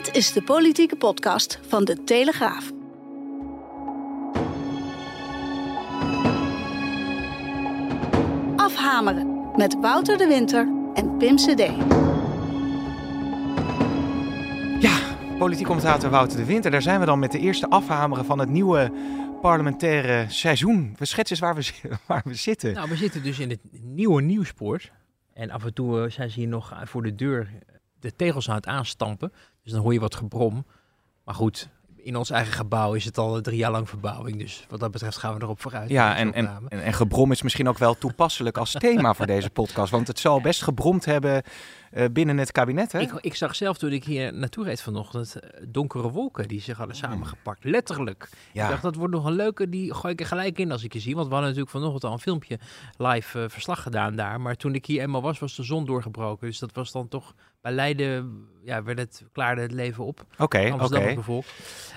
Dit is de politieke podcast van de Telegraaf. Afhameren met Wouter de Winter en Pim CD. Ja, politiek commentator Wouter de Winter. Daar zijn we dan met de eerste afhameren van het nieuwe parlementaire seizoen. We schetsen eens waar we, waar we zitten. Nou, we zitten dus in het nieuwe nieuwspoort. En af en toe eh, zijn ze hier nog voor de deur de tegels aan het aanstampen. Dus dan hoor je wat gebrom. Maar goed, in ons eigen gebouw is het al drie jaar lang verbouwing. Dus wat dat betreft gaan we erop vooruit. ja, en, en, en, en gebrom is misschien ook wel toepasselijk als thema voor deze podcast. Want het zal best gebromd hebben eh, binnen het kabinet, hè? Ik, ik zag zelf toen ik hier naartoe reed vanochtend eh, donkere wolken die zich hadden samengepakt. Letterlijk. Ik ja. dacht, dat wordt nog een leuke, die gooi ik er gelijk in als ik je zie. Want we hadden natuurlijk vanochtend al een filmpje live eh, verslag gedaan daar. Maar toen ik hier eenmaal was, was de zon doorgebroken. Dus dat was dan toch, bij Leiden ja, werd het, klaarde het leven op. Oké, oké. Amsterdam bevolk.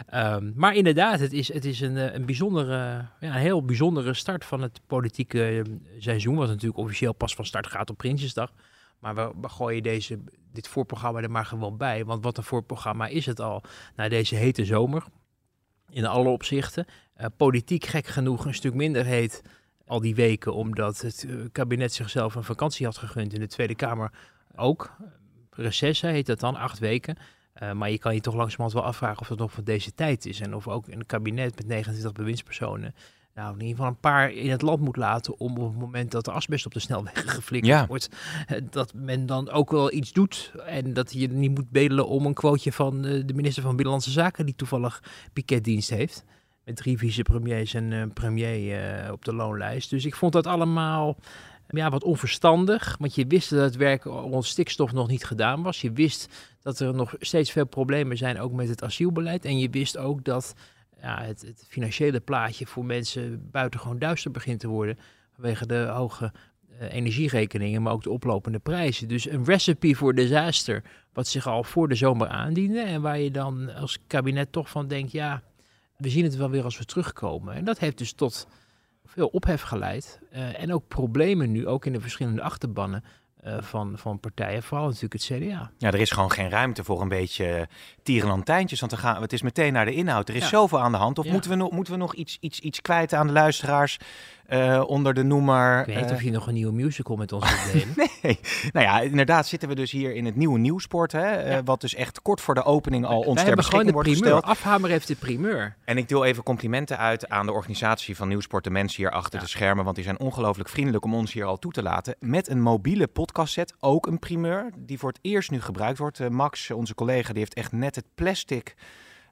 Ehm, maar inderdaad, het is, het is een, eh, een bijzondere, ja, een heel bijzondere start van het politieke eh, seizoen. Wat natuurlijk officieel pas van start gaat op Prinsjesdag. Maar we, we gooien deze, dit voorprogramma er maar gewoon bij. Want wat een voorprogramma is het al na deze hete zomer. In alle opzichten. Eh, politiek gek genoeg een stuk minder heet al die weken. Omdat het eh, kabinet zichzelf een vakantie had gegund. In de Tweede Kamer ook. Reces hè, heet dat dan, acht weken. Uh, maar je kan je toch langzamerhand wel afvragen of dat nog van deze tijd is. En of ook een kabinet met 29 bewindspersonen nou, in ieder geval een paar in het land moet laten om op het moment dat de asbest op de snelwegen geflikkerd Ja. wordt, eh, dat men dan ook wel iets doet. En dat je niet moet bedelen om een quoteje van eh, de minister van Binnenlandse Zaken, die toevallig piketdienst heeft. Met drie vicepremiers en een premier eh, op de loonlijst. Dus ik vond dat allemaal ja, wat onverstandig. Want je wist dat het werk rond stikstof nog niet gedaan was. Je wist dat er nog steeds veel problemen zijn, ook met het asielbeleid. En je wist ook dat ja, het, het financiële plaatje voor mensen buitengewoon duister begint te worden. Vanwege de hoge eh, energierekeningen, maar ook de oplopende prijzen. Dus een recipe voor disaster, wat zich al voor de zomer aandiende. En waar je dan als kabinet toch van denkt, ja, we zien het wel weer als we terugkomen. En dat heeft dus tot veel ophef geleid. eh, en ook problemen nu, ook in de verschillende achterbannen eh, van, van partijen. Vooral natuurlijk het CDA. Ja, er is gewoon geen ruimte voor een beetje tierenlantijntjes. Want dan gaan, het is meteen naar de inhoud. Er is Ja. zoveel aan de hand. Of Ja. moeten, we nog, moeten we nog iets, iets, iets kwijt aan de luisteraars eh, onder de noemer... Ik weet niet eh, of je nog een nieuwe musical met ons wilt delen. Nee, nou ja, inderdaad zitten we dus hier in het nieuwe nieuwsport. Hè, eh, Ja. wat dus echt kort voor de opening al ons Wij ter beschikking de wordt primeur. gesteld. Afhamer heeft de primeur. En ik deel even complimenten uit aan de organisatie van Nieuwsport, de mensen hier achter Ja. de schermen, want die zijn ongelooflijk vriendelijk om ons hier al toe te laten. Met een mobiele podcastset, ook een primeur, die voor het eerst nu gebruikt wordt. Max, onze collega, die heeft echt net het plastic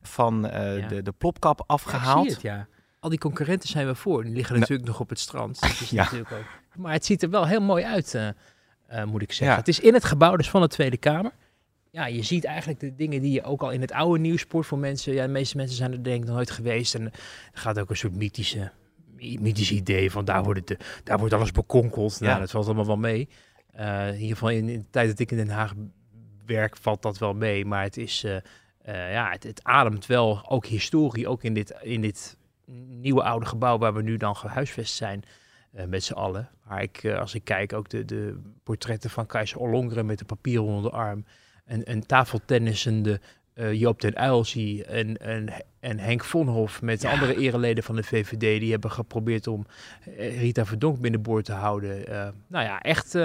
van Ja. de, de plopkap afgehaald. ik zie het, ja. Al die concurrenten zijn we voor. Die liggen Nou. natuurlijk nog op het strand. Dat is Ja. natuurlijk ook. Maar het ziet er wel heel mooi uit, eh, eh, moet ik zeggen. Ja. Het is in het gebouw dus van de Tweede Kamer. Ja, je ziet eigenlijk de dingen die je ook al in het oude nieuwsport voor mensen... Ja, de meeste mensen zijn er denk ik nog nooit geweest. En er gaat ook een soort mythische, mythisch idee van daar wordt, het, eh, daar wordt alles bekonkeld. Nou, Ja. dat valt allemaal wel mee. Eh, in ieder geval in, in de tijd dat ik in Den Haag werk valt dat wel mee. Maar het is... ja, het, het ademt wel ook historie, ook in dit, in dit nieuwe oude gebouw waar we nu dan gehuisvest zijn eh, met z'n allen. Maar ik, eh, als ik kijk ook de, de portretten van Keizer Ollongren met de papier onder de arm. En een tafeltennissende eh, Joop den Uyl zie en, en, en Henk Vonhof met de Ja. andere ereleden van de VVD. Die hebben geprobeerd om Rita Verdonk binnenboord te houden. Nou ja, echt,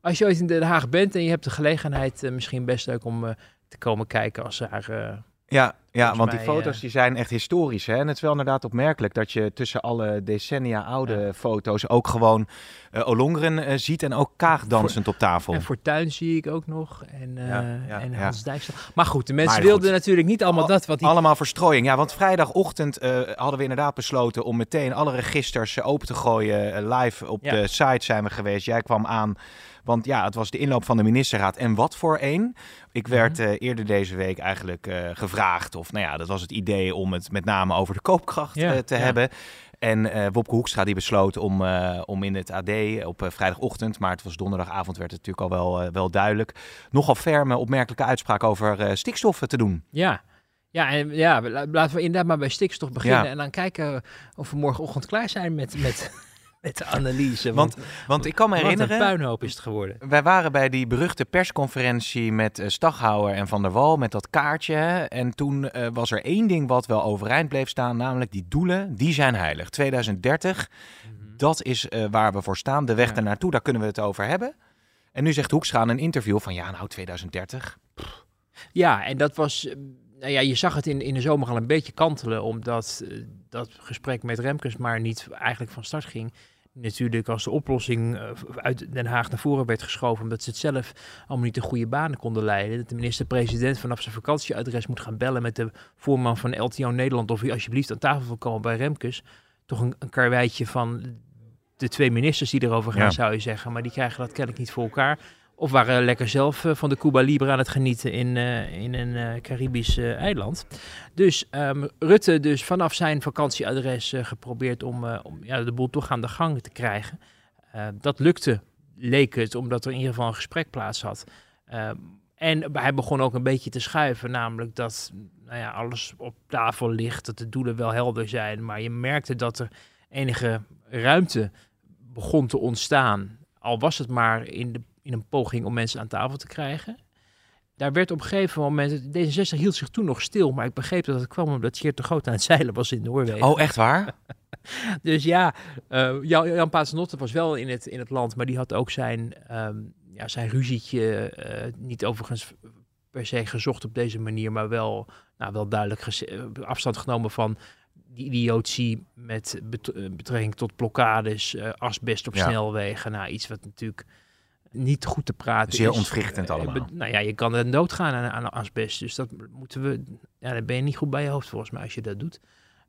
als je ooit in Den Haag bent en je hebt de gelegenheid, misschien best leuk om te komen kijken als daar... eh, Ja, ja want die mij, foto's eh, die zijn echt historisch. Hè? En het is wel inderdaad opmerkelijk dat je tussen alle decennia oude Ja. foto's ook gewoon eh Olongren eh, ziet en ook Kaag dansend op tafel. En Fortuin zie ik ook nog. En, eh, Ja, ja, en. Hans Dijkstal. Maar goed, de mensen Maar wilden goed. natuurlijk niet allemaal Al- dat wat die... Allemaal verstrooiing. Ja, want vrijdagochtend hadden we inderdaad besloten om meteen alle registers open te gooien. Live op de site zijn we geweest. Jij kwam aan, want ja, het was de inloop van de ministerraad. En wat voor een? Ik werd Mhm. eerder deze week eigenlijk gevraagd. Of nou ja, dat was het idee om het met name over de koopkracht Ja, eh, te ja. hebben. En eh Wopke Hoekstra die besloot om, eh, om in het AD op vrijdagochtend, maar het was donderdagavond, werd het natuurlijk al wel, wel duidelijk, nogal ferme opmerkelijke uitspraak over eh, stikstof te doen. Ja. Ja, en ja, la- laten we inderdaad maar bij stikstof beginnen. Ja. En dan kijken of we morgenochtend klaar zijn met, met, met de analyse. Want, want ik kan me wat herinneren... een puinhoop is het geworden. Wij waren bij die beruchte persconferentie met uh, Staghouwer en Van der Wal met dat kaartje. En toen eh, was er één ding wat wel overeind bleef staan, namelijk die doelen, die zijn heilig. 2030, dat is eh, waar we voor staan. De weg Ja. ernaartoe, daar kunnen we het over hebben. En nu zegt Hoekstra in een interview van ja, nou 2030. Ja, en dat was. Nou ja, je zag het in, in de zomer al een beetje kantelen, omdat dat gesprek met Remkes maar niet eigenlijk van start ging. Natuurlijk als de oplossing eh, uit Den Haag naar voren werd geschoven, omdat ze het zelf allemaal niet de goede banen konden leiden. Dat de minister-president vanaf zijn vakantieadres moet gaan bellen met de voorman van LTO Nederland of hij alsjeblieft aan tafel wil komen bij Remkes. Toch een, een karweitje van de twee ministers die erover gaan, Ja. zou je zeggen. Maar die krijgen dat kennelijk niet voor elkaar. Of waren lekker zelf eh, van de Cuba Libre aan het genieten in, eh, in een eh, Caribisch eiland. Dus ehm, Rutte dus vanaf zijn vakantieadres geprobeerd om, om ja, de boel toch aan de gang te krijgen. Eh, dat lukte, leek het, omdat er in ieder geval een gesprek plaats had. Ehm, en hij begon ook een beetje te schuiven, namelijk dat nou ja, alles op tafel ligt, dat de doelen wel helder zijn. Maar je merkte dat er enige ruimte begon te ontstaan. Al was het maar in, de, in een poging om mensen aan tafel te krijgen. Daar werd op een gegeven moment, D66 hield zich toen nog stil, maar ik begreep dat het kwam omdat Geert de Groot aan het zeilen was in Noorwegen. Oh, echt waar? Dus ja, eh, Jan, Jan Paternotte was wel in het, in het land, maar die had ook zijn, ehm, ja, zijn ruzietje, eh, niet overigens per se gezocht op deze manier, maar wel, nou, wel duidelijk eh, afstand genomen van die idiotie met bet- betrekking tot blokkades, asbest op Ja. snelwegen. Nou, iets wat natuurlijk niet goed te praten Zeer is. ontwrichtend Eh, allemaal. nou ja, je kan er doodgaan aan, aan asbest. Dus dat moeten we. Ja, dan ben je niet goed bij je hoofd volgens mij als je dat doet.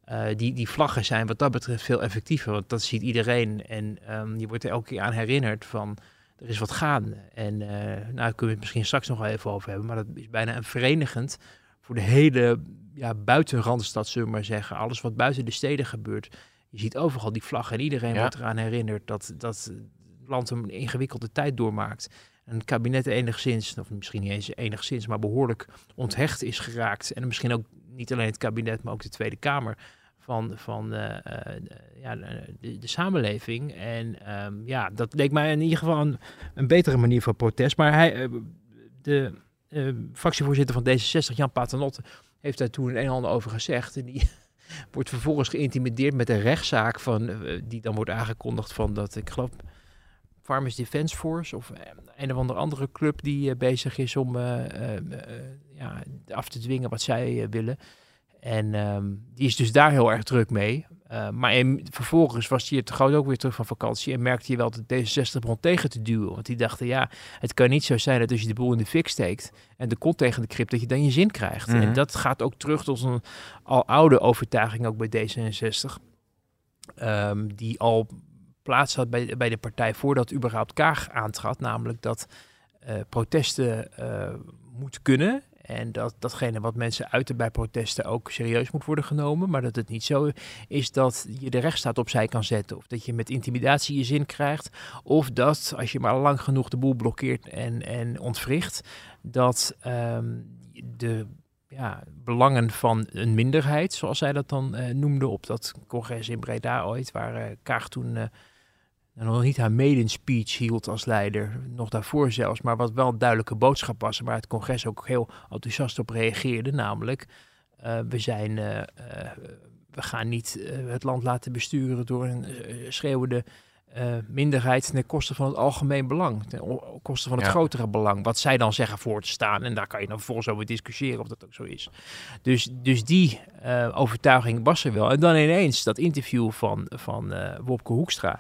Eh, die, die vlaggen zijn wat dat betreft veel effectiever, want dat ziet iedereen. En ehm, je wordt er elke keer aan herinnerd van er is wat gaande. En eh nou, daar kunnen we het misschien straks nog wel even over hebben, maar dat is bijna een verenigend voor de hele ja, buiten Randstad, zullen we maar zeggen. Alles wat buiten de steden gebeurt. Je ziet overal die vlaggen en iedereen Ja. wordt eraan herinnerd dat, dat land een ingewikkelde tijd doormaakt. En het kabinet enigszins, of misschien niet eens enigszins, maar behoorlijk onthecht is geraakt. En misschien ook niet alleen het kabinet, maar ook de Tweede Kamer van, van eh, eh, ja, de, de samenleving. En ehm, ja, dat leek mij in ieder geval een, betere manier van protest. Maar hij, eh, de fractievoorzitter van D66, Jan Paternotte, heeft daar toen een en ander over gezegd. En die wordt vervolgens geïntimideerd met een rechtszaak van, die dan wordt aangekondigd van dat, ik geloof, Farmers Defence Force of eh, een of andere andere club die eh, bezig is om eh, ja, af te dwingen wat zij willen. En ehm, die is dus daar heel erg druk mee. Maar in- vervolgens was hij te groot ook weer terug van vakantie. En merkte je wel dat D66 begon tegen te duwen. Want die dachten, ja, het kan niet zo zijn dat als je de boel in de fik steekt en de kont tegen de krip, dat je dan je zin krijgt. Mhm. En dat gaat ook terug tot een al oude overtuiging ook bij D66. Ehm, die al plaats had bij, bij de partij voordat überhaupt Kaag aantrad. Namelijk dat eh, protesten eh moeten kunnen. En dat datgene wat mensen uiten bij protesten ook serieus moet worden genomen. Maar dat het niet zo is dat je de rechtsstaat opzij kan zetten. Of dat je met intimidatie je zin krijgt. Of dat als je maar lang genoeg de boel blokkeert en, en ontwricht. Dat ehm, de ja, belangen van een minderheid, zoals zij dat dan eh, noemde op dat congres in Breda ooit. Waar Kaag toen nou, nog niet haar maiden speech hield als leider, nog daarvoor zelfs, maar wat wel een duidelijke boodschap was, en waar het congres ook heel enthousiast op reageerde, namelijk eh, we zijn, eh, eh, we gaan niet het land laten besturen door een schreeuwende minderheid ten koste van het algemeen belang, ten koste van het Ja. grotere belang, wat zij dan zeggen voor te staan, en daar kan je dan vervolgens over discussiëren of dat ook zo is. Dus, dus die overtuiging was er wel. En dan ineens dat interview van, van Wopke Hoekstra.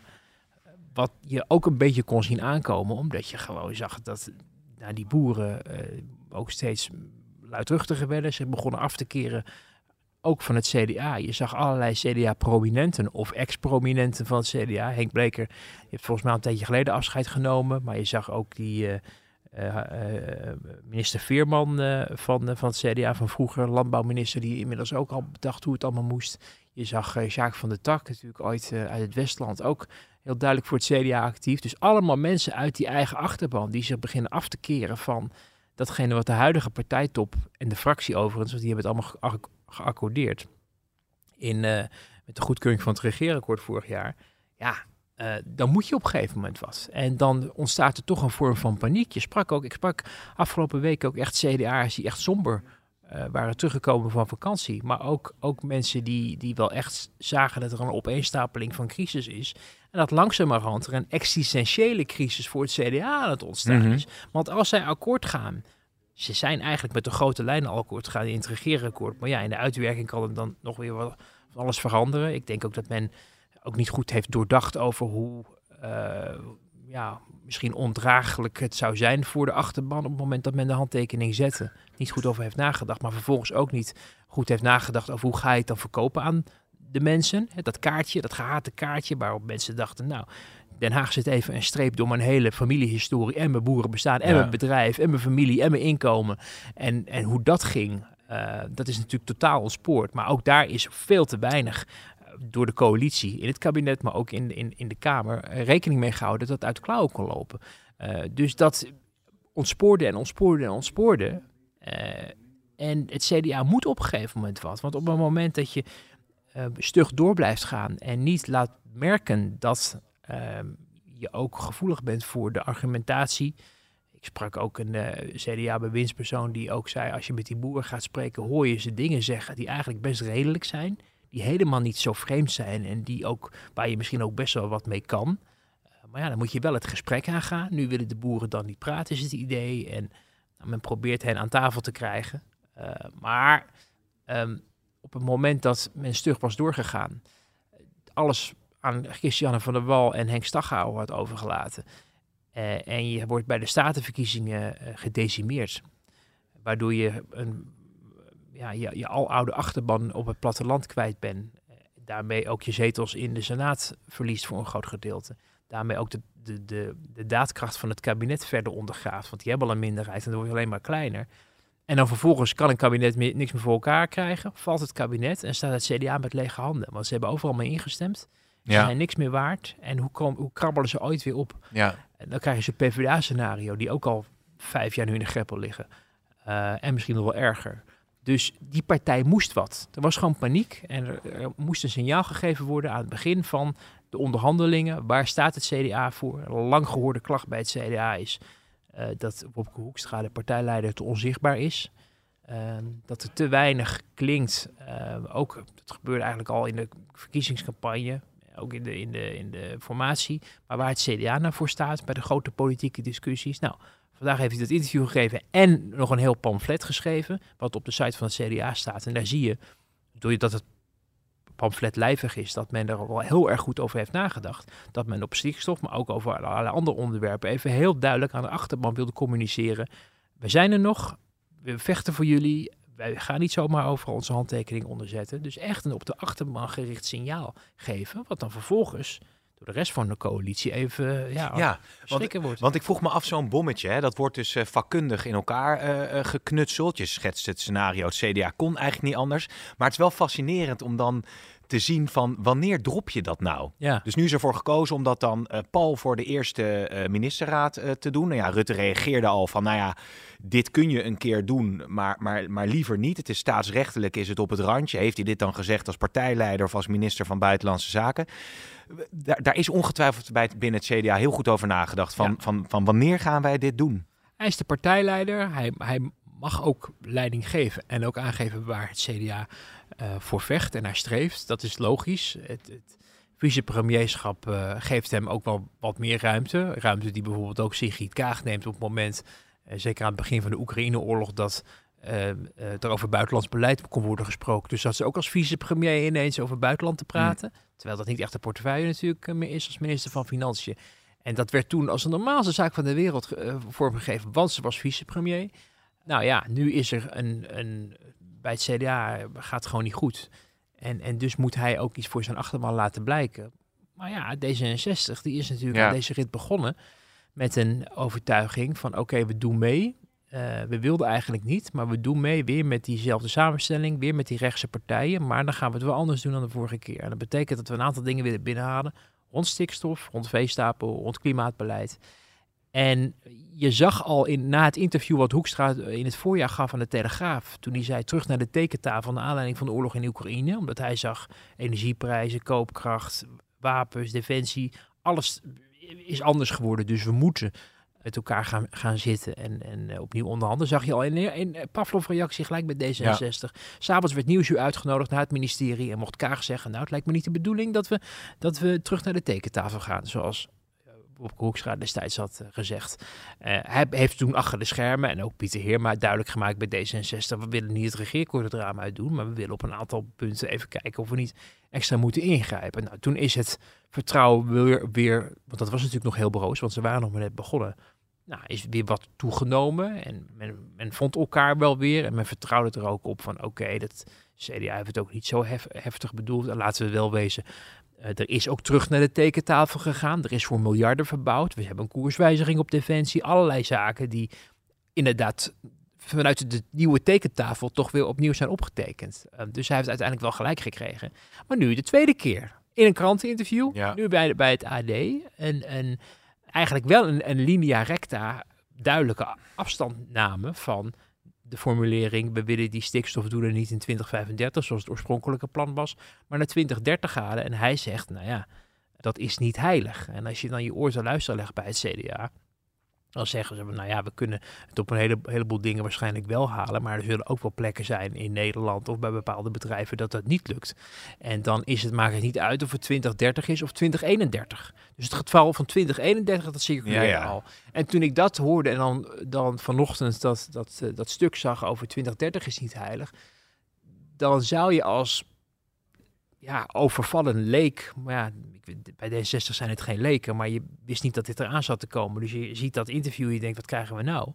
Wat je ook een beetje kon zien aankomen, omdat je gewoon zag dat nou, die boeren eh, ook steeds luidruchtiger werden. Ze begonnen af te keren, ook van het CDA. Je zag allerlei CDA-prominenten of ex-prominenten van het CDA. Henk Bleker heeft volgens mij een tijdje geleden afscheid genomen. Maar je zag ook die eh, eh, minister Veerman van, van het CDA van vroeger, landbouwminister, die inmiddels ook al bedacht hoe het allemaal moest. Je zag Jacques van der Tak, natuurlijk ooit uit het Westland, ook heel duidelijk voor het CDA actief. Dus allemaal mensen uit die eigen achterban die zich beginnen af te keren van datgene wat de huidige partijtop en de fractie overigens, want die hebben het allemaal geac- geaccordeerd in, eh, met de goedkeuring van het regeerakkoord vorig jaar. Ja, uh, dan moet je op een gegeven moment wat. En dan ontstaat er toch een vorm van paniek. Je sprak ook, ik sprak afgelopen week ook echt CDA's die echt somber uh, waren teruggekomen van vakantie. Maar ook, ook mensen die, die wel echt zagen dat er een opeenstapeling van crisis is. En dat langzamerhand er een existentiële crisis voor het CDA aan het ontstaan Mhm. is. Want als zij akkoord gaan, ze zijn eigenlijk met de grote lijnen al akkoord gegaan in het regeerakkoord. Maar ja, in de uitwerking kan het dan nog weer wat alles veranderen. Ik denk ook dat men ook niet goed heeft doordacht over hoe eh, ja, misschien ondraaglijk het zou zijn voor de achterban op het moment dat men de handtekening zette. Niet goed over heeft nagedacht, maar vervolgens ook niet goed heeft nagedacht over hoe ga je het dan verkopen aan de mensen. Dat kaartje, dat gehate kaartje, waarop mensen dachten, nou, Den Haag zit even een streep door mijn hele familiehistorie en mijn boerenbestaan en Ja. mijn bedrijf en mijn familie en mijn inkomen. En, en hoe dat ging, eh, dat is natuurlijk totaal ontspoord. Maar ook daar is veel te weinig door de coalitie in het kabinet, maar ook in, in, in de Kamer, eh, rekening mee gehouden dat het uit de klauwen kon lopen. Eh, dus dat ontspoorde en ontspoorde en ontspoorde. Eh, en het CDA moet op een gegeven moment wat. Want op het moment dat je stug door blijft gaan en niet laat merken dat ehm, je ook gevoelig bent voor de argumentatie. Ik sprak ook een CDA-bewindspersoon die ook zei: als je met die boeren gaat spreken, hoor je ze dingen zeggen die eigenlijk best redelijk zijn. Die helemaal niet zo vreemd zijn en die ook, waar je misschien ook best wel wat mee kan. Eh, maar ja, dan moet je wel het gesprek aangaan. Nu willen de boeren dan niet praten, is het idee. En nou, men probeert hen aan tafel te krijgen. Eh, maar ehm, op het moment dat men stug was doorgegaan, alles aan Christiane van der Wal en Henk Staghouwer had overgelaten. eh, en je wordt bij de statenverkiezingen gedecimeerd. Waardoor je een, ja, je, je aloude achterban op het platteland kwijt bent. Eh, daarmee ook je zetels in de Senaat verliest voor een groot gedeelte. Daarmee ook de, de, de, de daadkracht van het kabinet verder ondergraaft. Want die hebben al een minderheid en dan wordt alleen maar kleiner. En dan vervolgens kan een kabinet meer, niks meer voor elkaar krijgen. Valt het kabinet en staat het CDA met lege handen. Want ze hebben overal mee ingestemd. Ze Ja, zijn niks meer waard. En hoe, kom, hoe krabbelen ze ooit weer op? ja. En dan krijg je zo'n PvdA-scenario, die ook al vijf jaar nu in de greppel liggen. Eh, en misschien nog wel erger. Dus die partij moest wat. Er was gewoon paniek en er, moest een signaal gegeven worden aan het begin van de onderhandelingen. Waar staat het CDA voor? Een lang gehoorde klacht bij het CDA is eh, dat Wopke Hoekstra, de partijleider, te onzichtbaar is. Ehm, dat er te weinig klinkt. Ehm, ook, dat gebeurde eigenlijk al in de verkiezingscampagne, ook in de, in, de, in de formatie. Maar waar het CDA nou voor staat bij de grote politieke discussies. Nou, vandaag heeft hij dat interview gegeven en nog een heel pamflet geschreven. Wat op de site van het CDA staat. En daar zie je, doordat het pamflet lijvig is, dat men er wel heel erg goed over heeft nagedacht. Dat men op stikstof, maar ook over allerlei andere onderwerpen, even heel duidelijk aan de achterban wilde communiceren. We zijn er nog, we vechten voor jullie. Wij gaan niet zomaar overal onze handtekening onderzetten. Dus echt een op de achterban gericht signaal geven. Wat dan vervolgens door de rest van de coalitie even ja, ja. schrikken wordt. Want ik vroeg me af, zo'n bommetje, hè, dat wordt dus eh, vakkundig in elkaar eh, eh, geknutseld. Je schetst het scenario, het CDA kon eigenlijk niet anders. Maar het is wel fascinerend om dan te zien van wanneer drop je dat nou? ja. Dus nu is ervoor gekozen om dat dan eh, Paul voor de eerste eh, ministerraad eh, te doen. Nou ja, Rutte reageerde al van, nou ja, dit kun je een keer doen, maar, maar, maar liever niet. Het is staatsrechtelijk, is het op het randje. Heeft hij dit dan gezegd als partijleider of als minister van Buitenlandse Zaken? Daar, daar is ongetwijfeld bij het, binnen het CDA heel goed over nagedacht. Van, Ja. van, van wanneer gaan wij dit doen? Hij is de partijleider. Hij, hij mag ook leiding geven en ook aangeven waar het CDA eh, voor vecht en naar streeft. Dat is logisch. Het, het vicepremierschap eh, geeft hem ook wel wat meer ruimte. Ruimte die bijvoorbeeld ook Sigrid Kaag neemt op het moment, eh, zeker aan het begin van de Oekraïne-oorlog, dat er over buitenlands beleid kon worden gesproken. Dus dat ze ook als vicepremier ineens over buitenland te praten. Terwijl dat niet echt de portefeuille natuurlijk meer is als minister van Financiën. En dat werd toen als de normaalste zaak van de wereld vormgegeven, want ze was vicepremier. Nou ja, nu is er een, een bij het CDA gaat het gewoon niet goed. En, en dus moet hij ook iets voor zijn achterban laten blijken. Maar ja, D66 die is natuurlijk Ja. aan deze rit begonnen met een overtuiging van oké, we doen mee. Eh, we wilden eigenlijk niet, maar we doen mee weer met diezelfde samenstelling, weer met die rechtse partijen. Maar dan gaan we het wel anders doen dan de vorige keer. En dat betekent dat we een aantal dingen willen binnenhalen. Rond stikstof, rond veestapel, rond klimaatbeleid. En je zag al in, na het interview wat Hoekstra in het voorjaar gaf aan de Telegraaf, toen hij zei terug naar de tekentafel naar aanleiding van de oorlog in Oekraïne, omdat hij zag energieprijzen, koopkracht, wapens, defensie, alles is anders geworden. Dus we moeten met elkaar gaan, gaan zitten en, en uh, opnieuw onderhandelen. Zag je al in, in Pavlov reactie gelijk met D66. S'avonds werd Nieuwsuur uitgenodigd naar het ministerie en mocht Kaag zeggen, nou het lijkt me niet de bedoeling dat we, dat we terug naar de tekentafel gaan. Zoals Bob Hoekstra destijds had uh, gezegd. Uh, hij heeft toen achter de schermen en ook Pieter Heerma duidelijk gemaakt bij D66. We willen niet het regeerakkoord eraan uitdoen, maar we willen op een aantal punten even kijken of we niet extra moeten ingrijpen. Nou, toen is het vertrouwen weer, weer want dat was natuurlijk nog heel broos, want ze waren nog maar net begonnen. Nou, is weer wat toegenomen en men, men vond elkaar wel weer en men vertrouwde er ook op van oké, dat CDA heeft het ook niet zo hef, heftig bedoeld. En laten we wel wezen, er is ook terug naar de tekentafel gegaan. Er is voor miljarden verbouwd. We hebben een koerswijziging op defensie. Allerlei zaken die inderdaad vanuit de nieuwe tekentafel toch weer opnieuw zijn opgetekend. Uh, dus hij heeft uiteindelijk wel gelijk gekregen. Maar nu de tweede keer. In een kranteninterview. Ja. Nu bij, bij het AD. En, en eigenlijk wel een, een linea recta duidelijke afstandname van de formulering, we willen die stikstofdoelen niet in 2035, zoals het oorspronkelijke plan was, maar naar 2030 halen. En hij zegt, nou ja, dat is niet heilig. En als je dan je oor zou luisteren legt bij het CDA, dan zeggen ze, nou ja, we kunnen het op een hele, heleboel dingen waarschijnlijk wel halen, maar er zullen ook wel plekken zijn in Nederland of bij bepaalde bedrijven dat dat niet lukt. En dan is het, maakt het niet uit of het 2030 is of 2031. Dus het geval van 2031, dat circuleert ja, ja. al. En toen ik dat hoorde en dan, dan vanochtend dat, dat, dat, dat stuk zag over 2030 is niet heilig, dan zou je als ja, overvallen leek. Maar ja, bij D60 zijn het geen leken, maar je wist niet dat dit eraan zat te komen. Dus je ziet dat interview je denkt, wat krijgen we nou?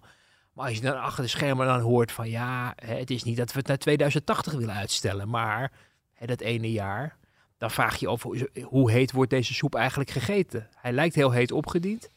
Maar als je dan achter de schermen dan hoort van ja, het is niet dat we het naar 2080 willen uitstellen, maar hè, dat ene jaar, dan vraag je of hoe heet wordt deze soep eigenlijk gegeten? Hij lijkt heel heet opgediend.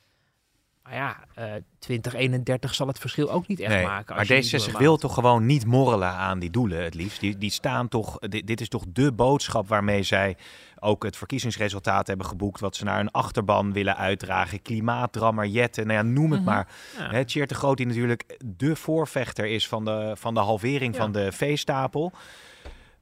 Maar ja, uh, 2031 zal het verschil ook niet echt nee, maken. maar D66 wil toch gewoon niet morrelen aan die doelen het liefst. Die, die staan toch, dit, dit, is toch de boodschap waarmee zij ook het verkiezingsresultaat hebben geboekt. Wat ze naar een achterban willen uitdragen. Klimaatdrammer, jetten, nou ja, noem het mm -hmm. maar. Ja. Tjeerd de Groot die natuurlijk de voorvechter is van de, van de halvering ja. van de veestapel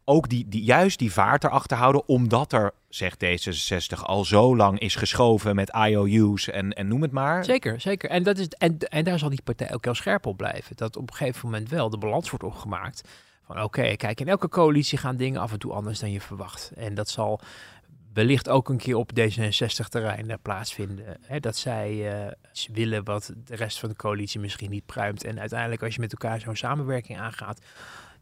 ook die, die, juist die vaart erachter houden, omdat er, zegt D66, al zo lang is geschoven met IOU's en, en noem het maar. Zeker, zeker. En, dat is, en, en daar zal die partij ook heel scherp op blijven. Dat op een gegeven moment wel de balans wordt opgemaakt. Van oké, kijk, in elke coalitie gaan dingen af en toe anders dan je verwacht. En dat zal wellicht ook een keer op D66-terrein plaatsvinden. Hè, dat zij uh, willen wat de rest van de coalitie misschien niet pruimt. En uiteindelijk als je met elkaar zo'n samenwerking aangaat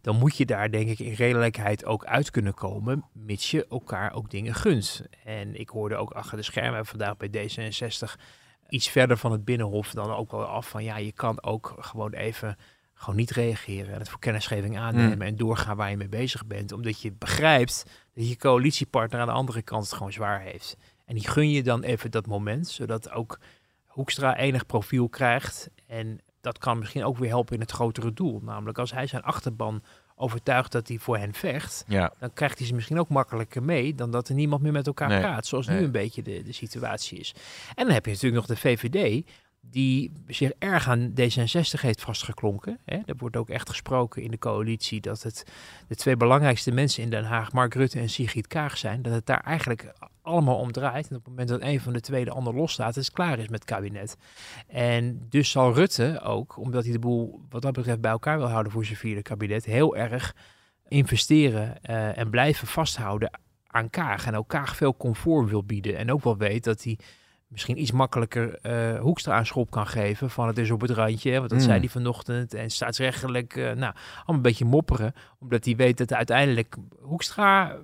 dan moet je daar denk ik in redelijkheid ook uit kunnen komen, mits je elkaar ook dingen gunt. En ik hoorde ook achter de schermen vandaag bij D66 iets verder van het Binnenhof dan ook wel af van ja, je kan ook gewoon even gewoon niet reageren en het voor kennisgeving aannemen mm. en doorgaan waar je mee bezig bent, omdat je begrijpt dat je coalitiepartner aan de andere kant het gewoon zwaar heeft. En die gun je dan even dat moment, zodat ook Hoekstra enig profiel krijgt en dat kan misschien ook weer helpen in het grotere doel. Namelijk als hij zijn achterban overtuigt dat hij voor hen vecht, ja. dan krijgt hij ze misschien ook makkelijker mee dan dat er niemand meer met elkaar Nee. praat. Zoals Nee. nu een beetje de, de situatie is. En dan heb je natuurlijk nog de VVD, die zich erg aan D66 heeft vastgeklonken. Hè. Er wordt ook echt gesproken in de coalitie dat het de twee belangrijkste mensen in Den Haag, Mark Rutte en Sigrid Kaag zijn. Dat het daar eigenlijk allemaal om draait. En op het moment dat een van de twee de ander loslaat, is het klaar is met het kabinet. En dus zal Rutte ook, omdat hij de boel wat dat betreft bij elkaar wil houden voor zijn vierde kabinet, heel erg investeren eh, en blijven vasthouden aan Kaag. En ook Kaag veel comfort wil bieden. En ook wel weet dat hij misschien iets makkelijker eh Hoekstra aan schop kan geven. Van het is op het randje, hè, want dat Mm. zei hij vanochtend. En staatsrechtelijk, eh, nou, allemaal een beetje mopperen. Omdat hij weet dat uiteindelijk Hoekstra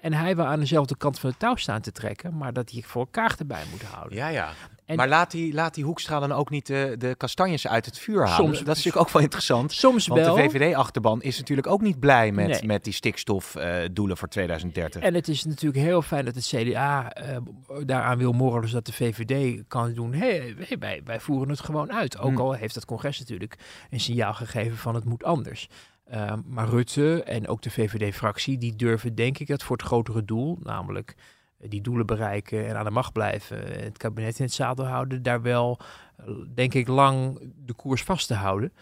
en hij wel aan dezelfde kant van de touw staan te trekken. Maar dat hij voor elkaar erbij moet houden. Ja, ja. En- maar laat die, laat die Hoekstra dan ook niet de, de kastanjes uit het vuur halen. Soms- dat is natuurlijk ook wel interessant. Soms Want wel. de VVD-achterban is natuurlijk ook niet blij met, Nee. met die stikstofdoelen voor 2030. En het is natuurlijk heel fijn dat het CDA eh, daaraan wil morrelen, zodat de VVD kan doen. Hé, hey, wij, wij voeren het gewoon uit. Ook Hmm. al heeft het congres natuurlijk een signaal gegeven van het moet anders. Eh, maar Rutte en ook de VVD-fractie, die durven denk ik het voor het grotere doel, namelijk eh, die doelen bereiken en aan de macht blijven, en het kabinet in het zadel houden, daar wel, eh, denk ik, lang de koers vast te houden.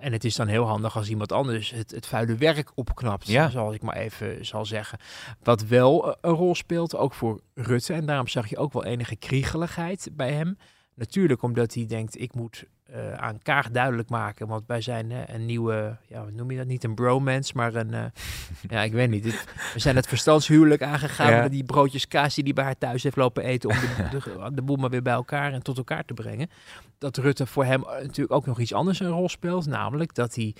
en het is dan heel handig als iemand anders het, het vuile werk opknapt, Ja. zoals ik maar even zal zeggen. Wat wel eh, een rol speelt, ook voor Rutte. En daarom zag je ook wel enige kriegeligheid bij hem. Natuurlijk omdat hij denkt, ik moet eh, aan Kaag duidelijk maken. Want wij zijn een nieuwe, ja, noem je dat? Niet een bromance, maar een, eh, ja, ik weet niet. We zijn het verstandshuwelijk aangegaan. Ja. met Die broodjes kaas die hij bij haar thuis heeft lopen eten. Om de, de, de boel maar weer bij elkaar en tot elkaar te brengen. Dat Rutte voor hem eh, natuurlijk ook nog iets anders een rol speelt. Namelijk dat hij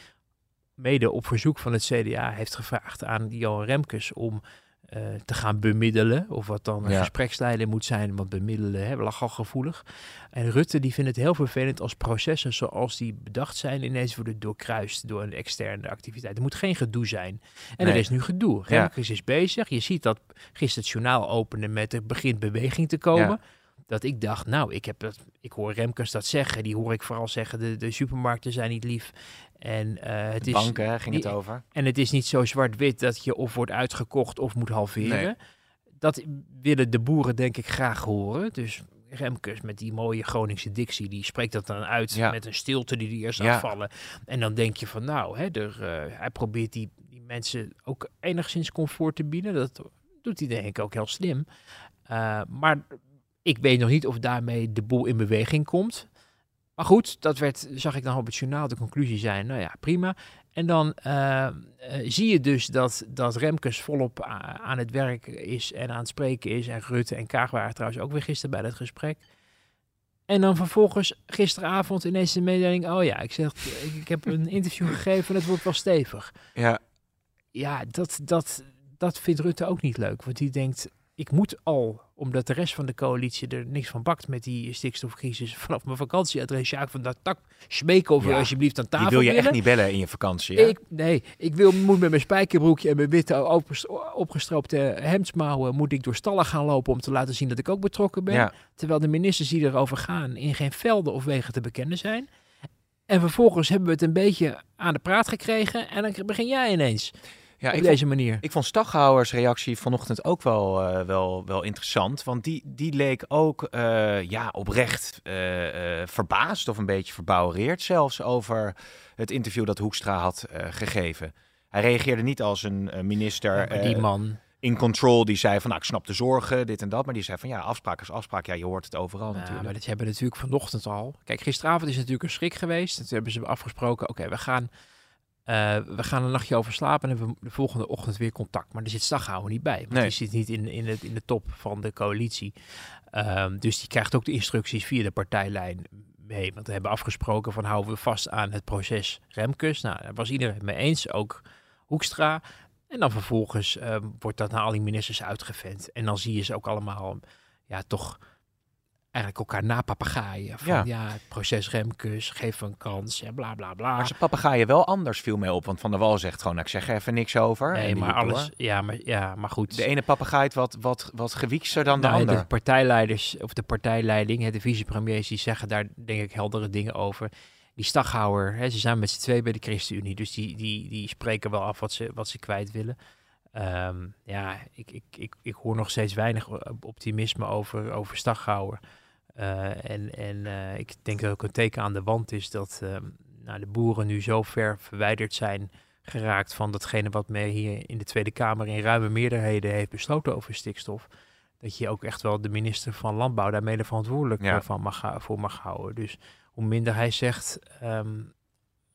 mede op verzoek van het CDA heeft gevraagd aan Johan Remkes om eh, te gaan bemiddelen. Of wat dan Ja. gespreksleider moet zijn, want bemiddelen hè, lag al gevoelig. En Rutte die vindt het heel vervelend als processen zoals die bedacht zijn ineens worden doorkruist door een externe activiteit. Er moet geen gedoe zijn. En er is nu gedoe. Ja. Remkes is bezig. Je ziet dat gisteren het journaal openen met er begint beweging te komen. Ja. Dat ik dacht, nou, ik, heb dat, ik hoor Remkes dat zeggen. Die hoor ik vooral zeggen, de, de supermarkten zijn niet lief. En, eh, het De is, banken hè, ging het over. en het is niet zo zwart-wit dat je of wordt uitgekocht of moet halveren. Nee. Dat willen de boeren denk ik graag horen. Dus Remkes met die mooie Groningse dictie, die spreekt dat dan uit Ja. met een stilte die die eerst Ja. afvallen. En dan denk je van nou, hè, er, eh, hij probeert die, die mensen ook enigszins comfort te bieden. Dat doet hij denk ik ook heel slim. Eh, maar ik weet nog niet of daarmee de boel in beweging komt. Maar goed, dat werd, zag ik dan op het journaal de conclusie zijn. Nou ja, prima. En dan eh, eh, zie je dus dat, dat Remkes volop aan het werk is en aan het spreken is. En Rutte en Kaag waren trouwens ook weer gisteren bij dat gesprek. En dan vervolgens gisteravond ineens de mededeling... oh ja, ik, zeg, ik, ik heb een interview gegeven en het wordt wel stevig. Ja, Ja, dat, dat, dat vindt Rutte ook niet leuk. Want die denkt, ik moet al, omdat de rest van de coalitie er niks van bakt met die stikstofcrisis, vanaf mijn vakantieadres, Sjaak van dat tak, smeken of we Ja, alsjeblieft aan tafel die wil je echt niet bellen in je vakantie. hè? Ik, nee, ik wil, moet met mijn spijkerbroekje en mijn witte opges- opgestroopte hemdsmouwen, moet ik door stallen gaan lopen om te laten zien dat ik ook betrokken ben. Ja. Terwijl de ministers die erover gaan in geen velden of wegen te bekennen zijn. En vervolgens hebben we het een beetje aan de praat gekregen en dan begin jij ineens Ja, op ik deze manier. Ik vond Staghouwers reactie vanochtend ook wel, eh, wel, wel interessant. Want die, die leek ook eh, ja, oprecht eh, verbaasd of een beetje verbouwereerd zelfs over het interview dat Hoekstra had gegeven. Hij reageerde niet als een minister Ja, die man, in control die zei van nou ik snap de zorgen, dit en dat. Maar die zei van ja, afspraak is afspraak. Ja, je hoort het overal Ja, natuurlijk. maar dat hebben we natuurlijk vanochtend al. Kijk, gisteravond is natuurlijk een schrik geweest. Toen hebben ze afgesproken, oké, we gaan... eh, we gaan een nachtje over slapen en hebben we de volgende ochtend weer contact. Maar er zit Staghouwer niet bij. Want Nee. die zit niet in, in, het, in de top van de coalitie. Ehm, dus die krijgt ook de instructies via de partijlijn mee. Want we hebben afgesproken van houden we vast aan het proces Remkes. Nou, daar was iedereen mee eens, ook Hoekstra. En dan vervolgens ehm, wordt dat naar al die ministers uitgevent. En dan zie je ze ook allemaal, ja, toch eigenlijk elkaar napapagaaien. Van ja. Ja. het proces Remkes, geef een kans en bla bla bla. Maar zijn papegaaien wel anders viel mij op. Want Van der Wal zegt gewoon, nou, ik zeg er even niks over. Nee, maar alles, door. ja, maar, ja, maar goed. De ene papegaai is wat, wat, wat gewiekster dan de Nou, ander. de partijleiders of de partijleiding, hè, de vicepremiers, die zeggen daar denk ik heldere dingen over. Die Staghouwer, hè, ze zijn met z'n twee bij de ChristenUnie, dus die, die, die spreken wel af wat ze, wat ze kwijt willen. Ehm, ja, ik, ik, ik, ik hoor nog steeds weinig op- optimisme over, over Staghouwer. Eh, en en eh, ik denk dat ook een teken aan de wand is dat ehm, nou, de boeren nu zo ver verwijderd zijn geraakt van datgene wat men hier in de Tweede Kamer in ruime meerderheden heeft besloten over stikstof. Dat je ook echt wel de minister van Landbouw daar mede verantwoordelijk Ja. eh, van mag, voor mag houden. Dus hoe minder hij zegt ehm,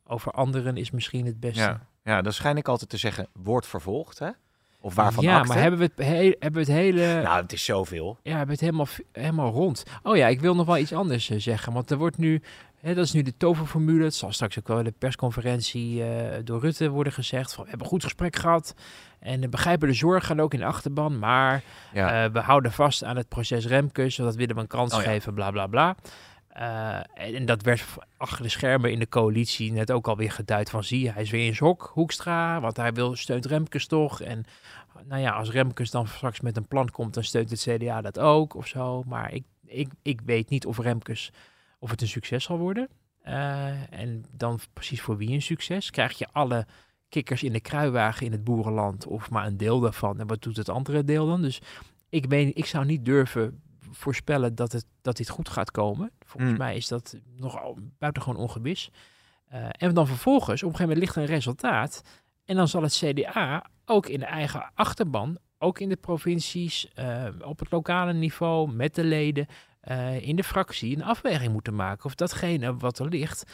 over anderen is misschien het beste. Ja, ja, dan schijn ik altijd te zeggen, wordt vervolgd, hè? Of waarvan ja, maar hebben we het, he- hebben we het hele... Nou, het is zoveel. Ja, we hebben het helemaal, helemaal rond. Oh ja, ik wil nog wel iets anders eh, zeggen. Want er wordt nu, hè, dat is nu de toverformule. Het zal straks ook wel in de persconferentie eh, door Rutte worden gezegd. Van, we hebben een goed gesprek gehad. En uh, begrijpen de zorgen ook in de achterban. Maar Ja. eh, we houden vast aan het proces Remkes. Want dat willen we een kans Oh ja. geven, bla bla bla. Eh, en, dat werd achter de schermen in de coalitie net ook alweer geduid van zie hij is weer in zijn Hoekstra, want hij wil steunt Remkes toch. En nou ja, als Remkes dan straks met een plan komt, dan steunt het CDA dat ook of zo. Maar ik, ik, ik weet niet of Remkes, of het een succes zal worden. Eh, en dan precies voor wie een succes? Krijg je alle kikkers in de kruiwagen in het boerenland of maar een deel daarvan? En wat doet het andere deel dan? Dus ik, weet, ik zou niet durven voorspellen dat, het, dat dit goed gaat komen. Volgens Hmm. mij is dat nogal buitengewoon ongewis. Uh, en dan vervolgens, op een gegeven moment ligt er een resultaat. En dan zal het CDA ook in de eigen achterban, ook in de provincies, uh, op het lokale niveau, met de leden, uh, in de fractie, een afweging moeten maken of datgene wat er ligt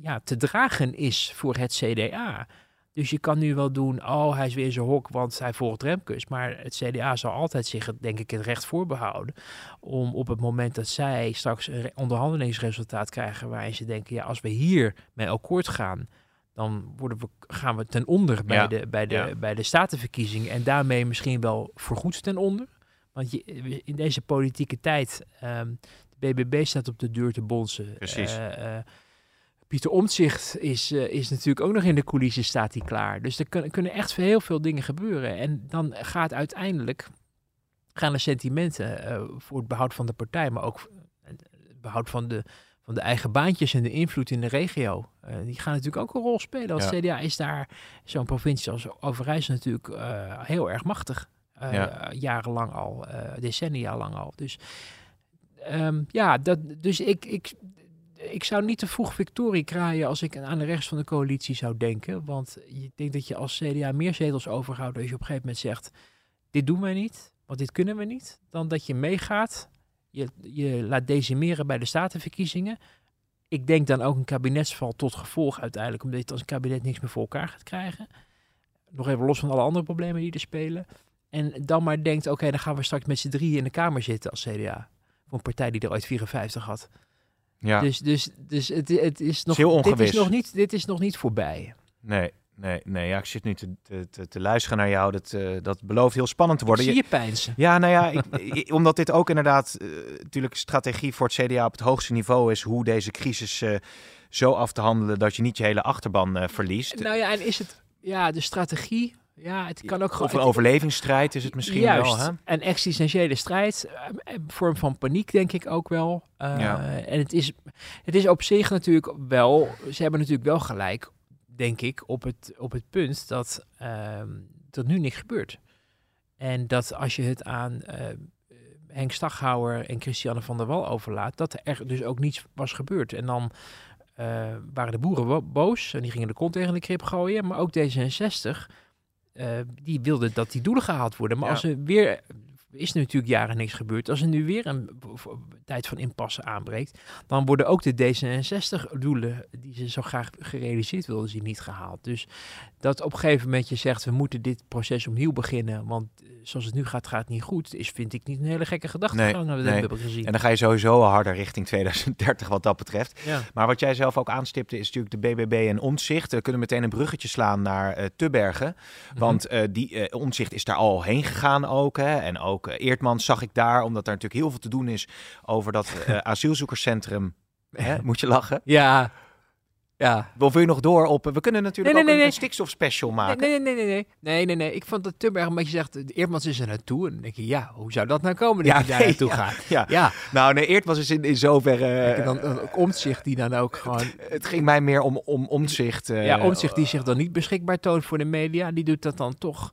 ja, te dragen is voor het CDA. Dus je kan nu wel doen, oh, hij is weer zijn hok, want hij volgt Remkes. Maar het CDA zal altijd zich, denk ik, het recht voorbehouden om op het moment dat zij straks een onderhandelingsresultaat krijgen waarin ze denken, ja, als we hier mee akkoord gaan, dan worden we, gaan we ten onder bij, de, bij, de, bij de statenverkiezingen en daarmee misschien wel voorgoed ten onder. Want je, in deze politieke tijd, um, de BBB staat op de deur te bonzen. Precies. Uh, uh, Pieter Omtzigt is, uh, is natuurlijk ook nog in de coulissen, staat hij klaar. Dus er kunnen, kunnen echt heel veel dingen gebeuren. En dan gaat uiteindelijk, gaan de sentimenten uh, voor het behoud van de partij, maar ook het behoud van de, van de eigen baantjes en de invloed in de regio. Uh, die gaan natuurlijk ook een rol spelen. Als ja. CDA is daar zo'n provincie als Overijssel natuurlijk heel erg machtig. Ja. Jarenlang al, decennia lang al. Dus um, ja, dat, dus ik, ik, ik zou niet te vroeg victorie kraaien als ik aan de rechts van de coalitie zou denken. Want ik denk dat je als CDA meer zetels overhoudt als je op een gegeven moment zegt, dit doen wij niet, want dit kunnen we niet. Dan dat je meegaat, je, je laat decimeren bij de statenverkiezingen. Ik denk dan ook een kabinetsval tot gevolg uiteindelijk, omdat je als kabinet niks meer voor elkaar gaat krijgen. Nog even los van alle andere problemen die er spelen. En dan maar denkt, oké, dan gaan we straks met z'n drieën in de Kamer zitten als CDA. Voor een partij die er ooit 54 had. Ja. Dus, dus, dus het, het is nog, heel dit, is nog niet, dit is nog niet voorbij. Nee, nee, nee. Ja, ik zit nu te, te, te luisteren naar jou. Dat, uh, dat belooft heel spannend te worden. Ik zie je pijnsen. Ja, nou ja, ik, omdat dit ook inderdaad uh, natuurlijk strategie voor het CDA op het hoogste niveau is. Hoe deze crisis uh, zo af te handelen dat je niet je hele achterban verliest. Nou ja, en is het ja, de strategie ja, het kan ook gewoon. Of een overlevingsstrijd is het misschien Juist, wel. Hè? Een existentiële strijd. Een vorm van paniek, denk ik ook wel. Uh, ja. En het is, het is op zich natuurlijk wel. Ze hebben natuurlijk wel gelijk, denk ik, op het, op het punt dat, uh, dat nu niks gebeurt. En dat als je het aan uh, Henk Staghouwer en Christiane van der Wal overlaat, dat er dus ook niets was gebeurd. En dan. waren de boeren boos en die gingen de kont tegen de krip gooien. Maar ook D66 uh, die wilde dat die doelen gehaald worden. Maar ja. als er weer is er natuurlijk jaren niks gebeurd. Als er nu weer een tijd van impasse aanbreekt, dan worden ook de D66-doelen die ze zo graag gerealiseerd wilden zien niet gehaald. Dus dat op een gegeven moment je zegt, we moeten dit proces opnieuw beginnen, want zoals het nu gaat, gaat het niet goed, is vind ik niet een hele gekke gedachtegang. Nee, nee. hebben gezien. En dan ga je sowieso harder richting 2030 wat dat betreft. Ja. Maar wat jij zelf ook aanstipte is natuurlijk de BBB en Omtzigt. We kunnen meteen een bruggetje slaan naar uh, Tubbergen, want uh, die uh, Omtzigt is daar al heen gegaan ook. Hè, en ook Eertmans zag ik daar, omdat daar natuurlijk heel veel te doen is over dat asielzoekerscentrum. Hè, moet je lachen? Ja, ja. Wil je nog door op... We kunnen natuurlijk nee, nee, ook nee, een, een stikstofspecial maken. Nee, nee, nee, nee, nee, nee, nee. Ik vond dat Tubberg een beetje zegt, Eertmans is er naartoe. En dan denk je, ja, hoe zou dat nou komen dat ja, je daar naartoe ja, gaat? Ja. ja. Nou, nee, Eertmans is in, in zoverre... Dan, dan omzicht die dan ook gewoon... Het, het, ging mij meer om, om omzicht. Uh, ja, omzicht die zich dan niet beschikbaar toont voor de media. Die doet dat dan toch,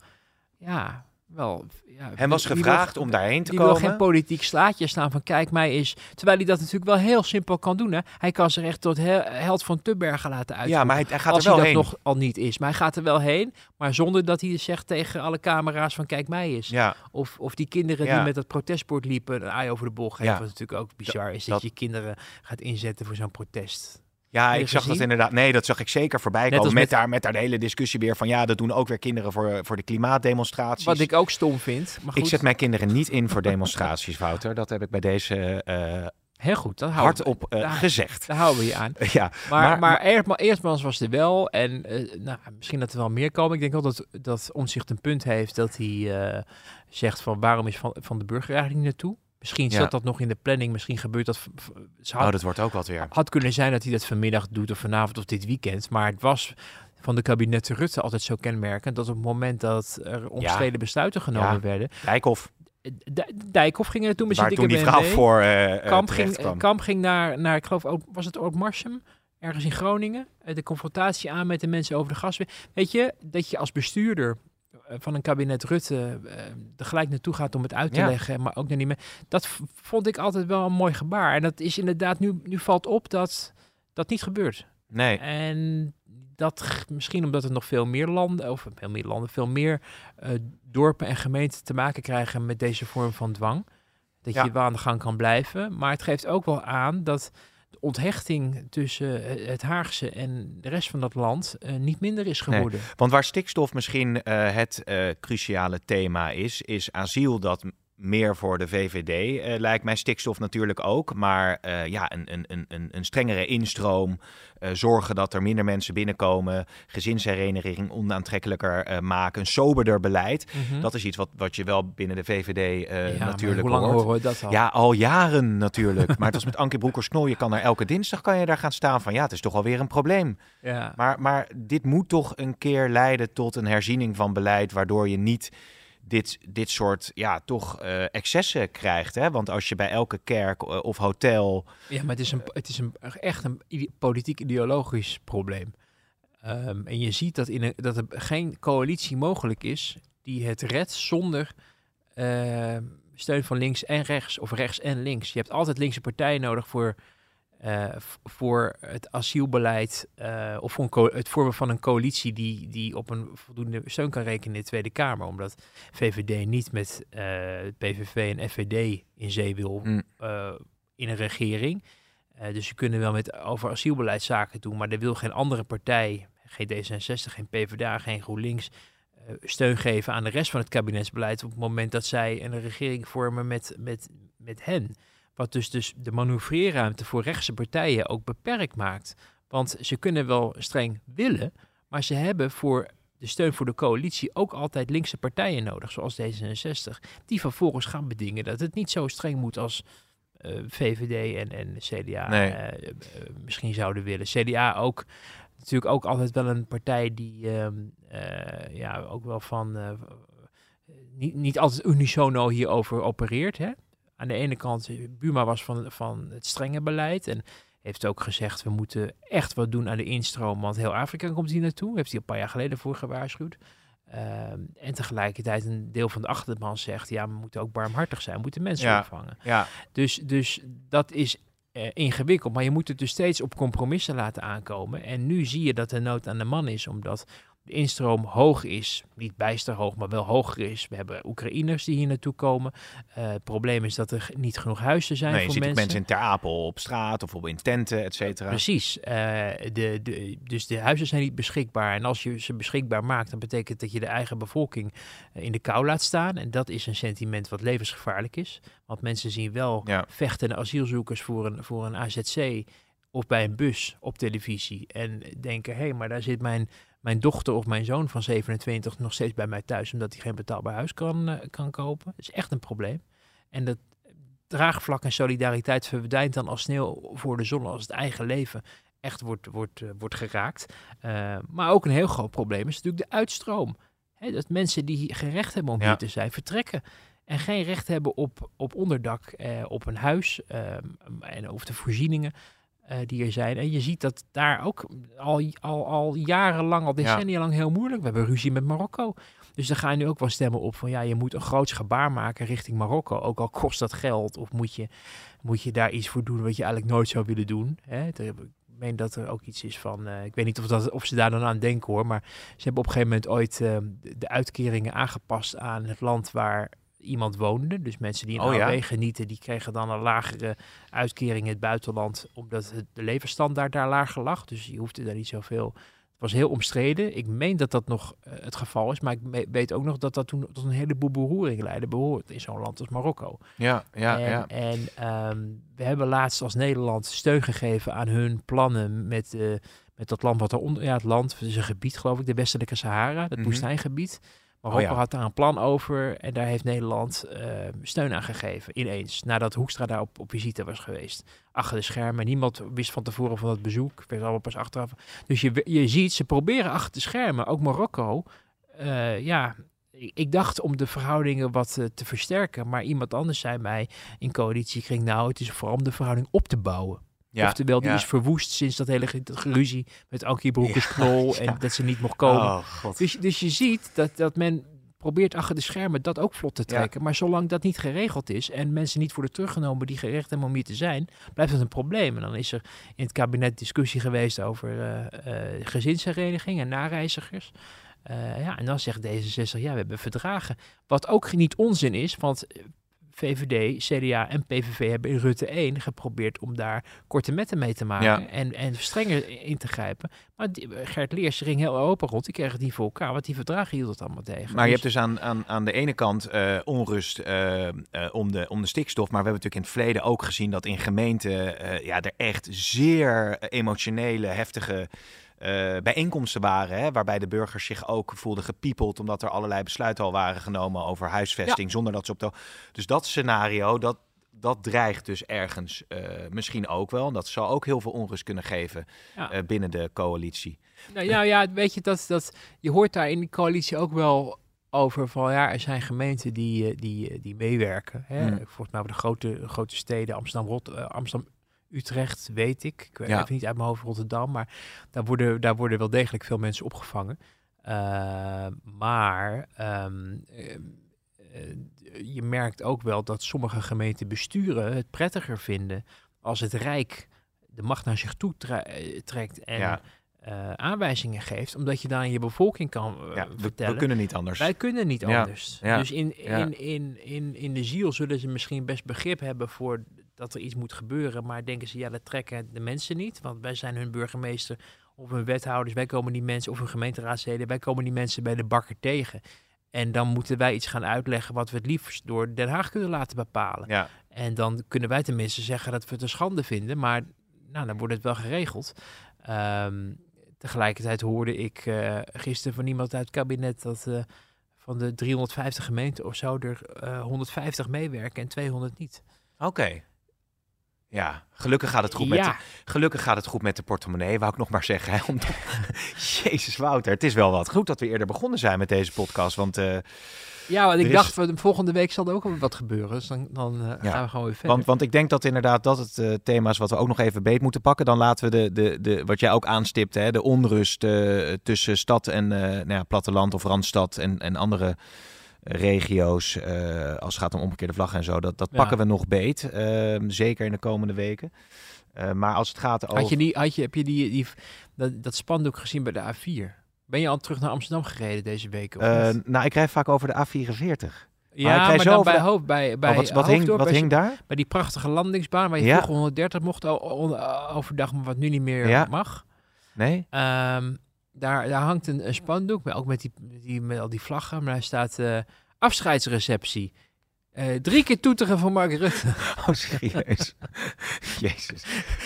ja, wel... Ja, Hem was gevraagd wil, om daarheen te die komen. wil geen politiek slaatje staan van kijk mij is. Terwijl hij dat natuurlijk wel heel simpel kan doen. Hè. Hij kan zich echt tot he held van Tubbergen laten uit. Ja, maar hij, hij gaat als er wel hij heen. dat nog al niet is. Maar hij gaat er wel heen. Maar zonder dat hij zegt tegen alle camera's van kijk mij is. Ja. Of, of die kinderen Ja. die met dat protestbord liepen. Een aai over de bocht geven. Ja. Wat natuurlijk ook bizar is. Dat, dat- je kinderen gaat inzetten voor zo'n protest. Ja, ik zag dat inderdaad. Nee, dat zag ik zeker voorbij komen. Met, met- daar, met daar de hele discussie weer van ja, dat doen ook weer kinderen voor, voor de klimaatdemonstraties. Wat ik ook stom vind. Maar goed, Ik zet mijn kinderen niet in voor demonstraties, Wouter. Dat heb ik bij deze eh, heel goed. Dat houden we- hardop eh, daar- gezegd. Daar houden we je aan. ja, Maar, maar, maar- Eertma- Eertmans was er wel. En eh, nou, misschien dat er wel meer komen. Ik denk wel dat, dat Omzicht een punt heeft dat hij zegt van waarom is van, van de burger eigenlijk niet naartoe? Misschien Ja. zat dat nog in de planning. Misschien gebeurt dat. had, oh, dat wordt ook wat weer. had kunnen zijn dat hij dat vanmiddag doet of vanavond of dit weekend. Maar het was van de kabinetten Rutte altijd zo kenmerkend dat op het moment dat er omstreden besluiten genomen Ja. werden, Dijkhoff, eh, Dijkhoff ging er naartoe met zijn toen dikke die vrouw voor eh eh, Kamp ging, kwam. Kamp ging naar, naar, ik geloof ook, was het ook Marsum? Ergens in Groningen. Eh, De confrontatie aan met de mensen over de gas. Weet je, dat je als bestuurder eh, van een kabinet Rutte eh, er gelijk naartoe gaat om het uit te Ja. leggen, maar ook naar niet meer. Dat vond ik altijd wel een mooi gebaar. En dat is inderdaad, nu, nu valt op dat dat niet gebeurt. Nee. En dat misschien omdat er nog veel meer landen, of veel meer landen, veel meer eh, dorpen en gemeenten te maken krijgen met deze vorm van dwang. Dat Ja. je wel aan de gang kan blijven. Maar het geeft ook wel aan dat de onthechting tussen eh, het Haagse en de rest van dat land eh, niet minder is Nee. geworden. Want waar stikstof misschien eh, het cruciale thema is, is asiel dat meer voor de VVD eh, lijkt mij. Stikstof natuurlijk ook, maar eh, ja, een, een, een- een, een strengere instroom, eh, zorgen dat er minder mensen binnenkomen, gezinshereniging onaantrekkelijker maken, een soberder beleid. Mhm. Dat is iets wat, wat je wel binnen de VVD Ja, natuurlijk hoe lang hoort. dat al? Ja, al jaren natuurlijk. maar het was met Anke Broekers-Knol. Je kan er elke dinsdag kan je daar gaan staan van ja, het is toch alweer een probleem. ja. Maar, maar dit moet toch een keer leiden tot een herziening van beleid, waardoor je niet dit, dit soort ja, toch eh, excessen krijgt. Hè? Want als je bij elke kerk eh, of hotel. Ja, maar het is, een, het is een, echt een ide- politiek-ideologisch probleem. Ehm, en je ziet dat, in dat er geen coalitie mogelijk is die het redt zonder ehm, steun van links en rechts, of rechts en links. Je hebt altijd linkse partijen nodig voor, eh, voor het asielbeleid eh, of voor een het vormen van een coalitie die, die op een voldoende steun kan rekenen in de Tweede Kamer. Omdat VVD niet met eh, PVV en FVD in zee wil Mm. in een regering. Dus ze kunnen wel met over asielbeleid zaken doen, maar er wil geen andere partij, geen D66, geen PvdA, geen GroenLinks, steun geven aan de rest van het kabinetsbeleid op het moment dat zij een regering vormen met, met, met hen. Wat dus, dus de manoeuvreerruimte voor rechtse partijen ook beperkt maakt. Want ze kunnen wel streng willen, maar ze hebben voor de steun voor de coalitie ook altijd linkse partijen nodig, zoals D66, die vervolgens gaan bedingen dat het niet zo streng moet als eh, VVD en, en CDA Nee. eh, eh, misschien zouden willen. CDA ook natuurlijk ook altijd wel een partij die ehm, eh, ja ook wel van niet, niet altijd unisono hierover opereert. Hè? Aan de ene kant, eh, Buma was van, van het strenge beleid en heeft ook gezegd we moeten echt wat doen aan de instroom, want heel Afrika komt hier naartoe. Heeft hij een paar jaar geleden voor gewaarschuwd. Ehm, en tegelijkertijd een deel van de achterban zegt, ja, we moeten ook barmhartig zijn, we moeten mensen Ja. opvangen. Ja, Dus, dus dat is eh, ingewikkeld, maar je moet het dus steeds op compromissen laten aankomen. En nu zie je dat de nood aan de man is, omdat de instroom hoog is. Niet bijster hoog, maar wel hoger is. We hebben Oekraïners die hier naartoe komen. Eh, het probleem is dat er niet genoeg huizen zijn nee, je voor ziet ook mensen. mensen in Ter Apel op straat of op in tenten, et cetera. Precies. Eh, de, de, dus de huizen zijn niet beschikbaar. En als je ze beschikbaar maakt, dan betekent dat je de eigen bevolking eh, in de kou laat staan. En dat is een sentiment wat levensgevaarlijk is. Want mensen zien wel Ja. vechtende asielzoekers voor een, voor een AZC of bij een bus op televisie. En denken, hé, hey, maar daar zit mijn, mijn dochter of mijn zoon van 27 nog steeds bij mij thuis, omdat hij geen betaalbaar huis kan, eh, kan kopen. Dat is echt een probleem. En dat draagvlak en solidariteit verdwijnt dan als sneeuw voor de zon als het eigen leven echt wordt, wordt, eh, wordt geraakt. Eh, maar ook een heel groot probleem is natuurlijk de uitstroom. Dat mensen die hier geen recht hebben om Ja. hier te zijn, vertrekken. En geen recht hebben op, op onderdak, eh, op een huis en over de voorzieningen eh, die er zijn. En je ziet dat daar ook al, al, al jarenlang, al decennia lang heel moeilijk. We hebben ruzie met Marokko. Dus er gaan nu ook wel stemmen op van ja, je moet een groots gebaar maken richting Marokko. Ook al kost dat geld of moet je, moet je daar iets voor doen wat je eigenlijk nooit zou willen doen. Hè? Ik meen dat er ook iets is van, eh, ik weet niet of, dat, of ze daar dan aan denken hoor, maar ze hebben op een gegeven moment ooit eh, de uitkeringen aangepast aan het land waar iemand woonde. Dus mensen die in Oh ja? Genieten, die kregen dan een lagere uitkering in het buitenland, omdat het, de levensstandaard daar lager lag. Dus je hoefde daar niet zoveel. Het was heel omstreden. Ik meen dat dat nog eh, het geval is, maar ik weet ook nog dat dat toen tot een heleboel beroering leidde, behoort in zo'n land als Marokko. Ja, ja, en ja. en ehm, we hebben laatst als Nederland steun gegeven aan hun plannen met, eh, met dat land wat eronder, ja, het land, het is een gebied geloof ik, de westelijke Sahara, dat Mhm. woestijngebied. Marokko Oh ja. had daar een plan over en daar heeft Nederland eh, steun aan gegeven, ineens, nadat Hoekstra daar op, op visite was geweest. Achter de schermen, niemand wist van tevoren van dat bezoek, werd allemaal pas achteraf. Dus je, je ziet, ze proberen achter de schermen, ook Marokko, eh, ja, ik ik dacht om de verhoudingen wat eh, te versterken, maar iemand anders zei mij in coalitiekring, nou, het is vooral om de verhouding op te bouwen. Ja. Oftewel, die ja. is verwoest sinds dat hele ge- geruzie met Ankie Broekers Ja, Knol ja. en dat ze niet mocht komen. Oh. Dus, dus je ziet dat, dat men probeert achter de schermen dat ook vlot te trekken. Maar zolang dat niet geregeld is en mensen niet worden teruggenomen die gerecht hebben om hier te zijn, blijft het een probleem. En dan is er in het kabinet discussie geweest over uh, uh, gezinshereniging en nareizigers. Uh, ja, en dan zegt D66, ja, we hebben verdragen. Wat ook niet onzin is, want VVD, CDA en PVV hebben in Rutte 1 geprobeerd om daar korte metten mee te maken en, en strenger in te grijpen. Maar die, Gert Leers ging heel open rond, die kreeg het niet voor elkaar, want die verdragen hield het allemaal tegen. Maar je hebt dus aan, aan, aan de ene kant uh, onrust uh, uh, om, de, om de stikstof, maar we hebben natuurlijk in het verleden ook gezien dat in gemeenten ja, er echt zeer emotionele, heftige uh, bijeenkomsten waren, hè, waarbij de burgers zich ook voelden gepiepeld, omdat er allerlei besluiten al waren genomen over huisvesting, zonder dat ze op de. Dus dat scenario, dat, dat dreigt dus ergens uh, misschien ook wel. Dat zal ook heel veel onrust kunnen geven ja. uh, binnen de coalitie. Nou ja, ja, weet je, dat, dat, je hoort daar in die coalitie ook wel over van ja, er zijn gemeenten die, die, die meewerken. Hè? Hmm. Volgens mij de grote, grote steden, Amsterdam, Rot, Amsterdam, Utrecht, weet ik. Ik weet ja. even niet uit mijn hoofd Rotterdam, maar daar worden, daar worden wel degelijk veel mensen opgevangen. Uh, maar um, uh, je merkt ook wel dat sommige gemeentebesturen het prettiger vinden als het Rijk de macht naar zich toe trekt en ja. uh, aanwijzingen geeft, omdat je dan je bevolking kan uh, ja, we, vertellen. We kunnen niet anders. Wij kunnen niet ja. anders. Dus in, in, in, in, in de ziel zullen ze misschien best begrip hebben voor dat er iets moet gebeuren, maar denken ze, ja, dat trekken de mensen niet, want wij zijn hun burgemeester of hun wethouders, wij komen die mensen, of hun gemeenteraadsleden, wij komen die mensen bij de bakker tegen. En dan moeten wij iets gaan uitleggen wat we het liefst door Den Haag kunnen laten bepalen. Ja. En dan kunnen wij tenminste zeggen dat we het een schande vinden, maar nou, dan wordt het wel geregeld. Um, tegelijkertijd hoorde ik uh, gisteren van iemand uit het kabinet dat uh, van de 350 gemeenten of zo er uh, 150 meewerken en 200 niet. Oké. Okay. Ja, gelukkig gaat het goed met, de, gelukkig gaat het goed met de portemonnee, wou ik nog maar zeggen. Hè? Om Jezus Wouter, het is wel wat goed dat we eerder begonnen zijn met deze podcast, want... Uh, ja, want ik is... dacht, volgende week zal er ook wat gebeuren, dus dan, dan uh, ja. gaan we gewoon weer verder. Want, want ik denk dat inderdaad dat het uh, thema is wat we ook nog even beet moeten pakken. Dan laten we de, de, de wat jij ook aanstipt, hè, de onrust tussen stad en nou ja, platteland of randstad en, en andere regio's, uh, als het gaat om omgekeerde vlaggen en zo, dat, dat ja. pakken we nog beet. Uh, zeker in de komende weken. Uh, maar als het gaat over... Had je, die, had je, heb je die, die, dat, dat spandoek gezien bij de A4? Ben je al terug naar Amsterdam gereden deze week? Of nou, ik rijd vaak over de A44. Ja, maar, maar dan bij, de... hoofd, bij, bij oh, wat, wat, hing, wat bij, hing daar? Bij die prachtige landingsbaan waar je ja. vroeger 130 mocht overdag, maar wat nu niet meer ja. mag. Nee? Um, daar, daar hangt een, een spandoek, ook met, die, die, met al die vlaggen. Maar daar staat uh, afscheidsreceptie. Uh, drie keer toeteren voor Mark Rutte. Oh, serieus? Jezus.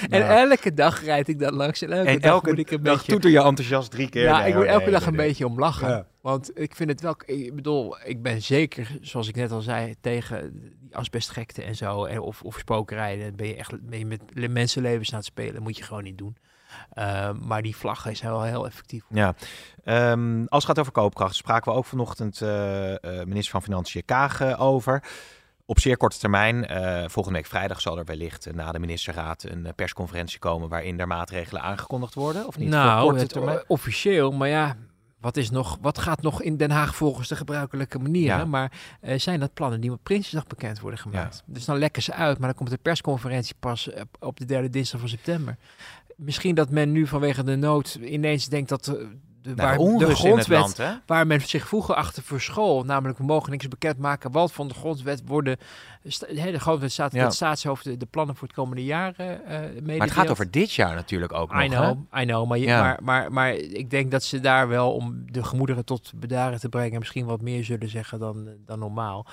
En nou. elke dag rijd ik dat langs. En elke, en dag, elke moet ik een dag beetje... toeter je enthousiast drie keer. Ja, nee, ik moet elke nee, dag een beetje om lachen. Ja. Want ik vind het wel... Ik bedoel, ik ben zeker, zoals ik net al zei, tegen die asbestgekte en zo. En, of, of spookrijden. Ben je echt ben je met mensenlevens aan het spelen. moet je gewoon niet doen. Uh, maar die vlaggen zijn wel heel effectief. Ja, um, als het gaat over koopkracht, spraken we ook vanochtend uh, uh, minister van Financiën Kaag over. Op zeer korte termijn, volgende week vrijdag zal er wellicht na de ministerraad een persconferentie komen waarin er maatregelen aangekondigd worden, of niet? Nou, het, officieel, maar ja, wat, is nog, wat gaat nog in Den Haag volgens de gebruikelijke manier? Ja. Maar uh, zijn dat plannen die op Prinsjesdag bekend worden gemaakt? Ja. Dus dan lekken ze uit, maar dan komt de persconferentie pas op de derde dinsdag van september. Misschien dat men nu vanwege de nood ineens denkt dat de, de, nou, waar, de grondwet, land, waar men zich vroeger achter verschool, namelijk we mogen niks bekendmaken wat van de grondwet worden, he, de grondwet staat ja. het staatshoofd de, de, plannen voor het komende jaar uh, Maar het gaat over dit jaar natuurlijk ook I nog, know, hè? I know, maar, je, ja. maar, maar, maar ik denk dat ze daar wel om de gemoederen tot bedaren te brengen misschien wat meer zullen zeggen dan, dan normaal.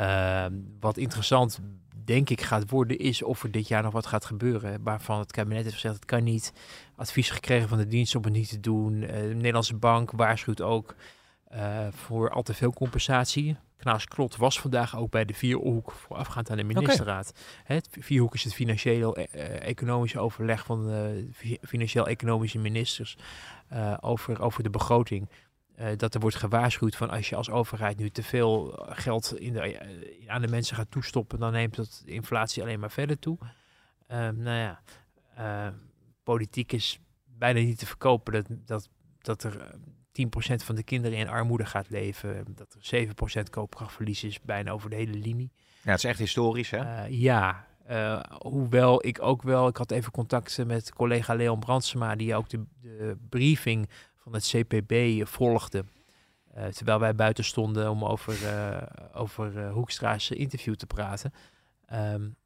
Uh, wat interessant denk ik gaat worden, is of er dit jaar nog wat gaat gebeuren. Waarvan het kabinet heeft gezegd, het kan niet. Advies gekregen van de dienst om het niet te doen. Uh, de Nederlandse bank waarschuwt ook uh, voor al te veel compensatie. Knaas Klot was vandaag ook bij de Vierhoek voorafgaand aan de ministerraad. Okay. Het Vierhoek is het financieel-economische overleg van de financieel-economische ministers uh, over, over de begroting. Uh, dat er wordt gewaarschuwd van als je als overheid nu te veel geld in de, uh, aan de mensen gaat toestoppen, dan neemt dat de inflatie alleen maar verder toe. Uh, nou ja, politiek is bijna niet te verkopen dat, dat, dat er 10% van de kinderen in armoede gaat leven. Dat er 7% koopkrachtverlies is, bijna over de hele linie. Ja, het is echt historisch, hè? Ja, hoewel ik ook wel, ik had even contact met collega Leon Brandsema, die ook de, de briefing van het CPB volgde. Uh, terwijl wij buiten stonden om over, over Hoekstra's interview te praten. Um,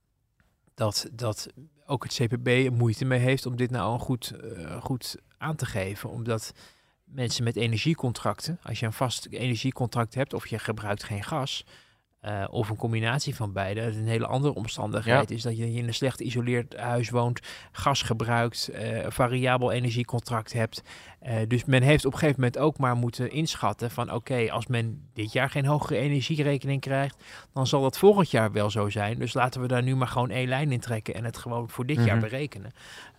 dat, dat ook het CPB moeite mee heeft om dit nou goed, goed aan te geven. Omdat mensen met energiecontracten, als je een vast energiecontract hebt of je gebruikt geen gas, uh, of een combinatie van beide. Een hele andere omstandigheid is dat je in een slecht geïsoleerd huis woont, gas gebruikt, uh, variabel energiecontract hebt. Uh, dus men heeft op een gegeven moment ook maar moeten inschatten van oké, als men dit jaar geen hogere energierekening krijgt, dan zal dat volgend jaar wel zo zijn. Dus laten we daar nu maar gewoon één lijn in trekken en het gewoon voor dit jaar mhm. berekenen.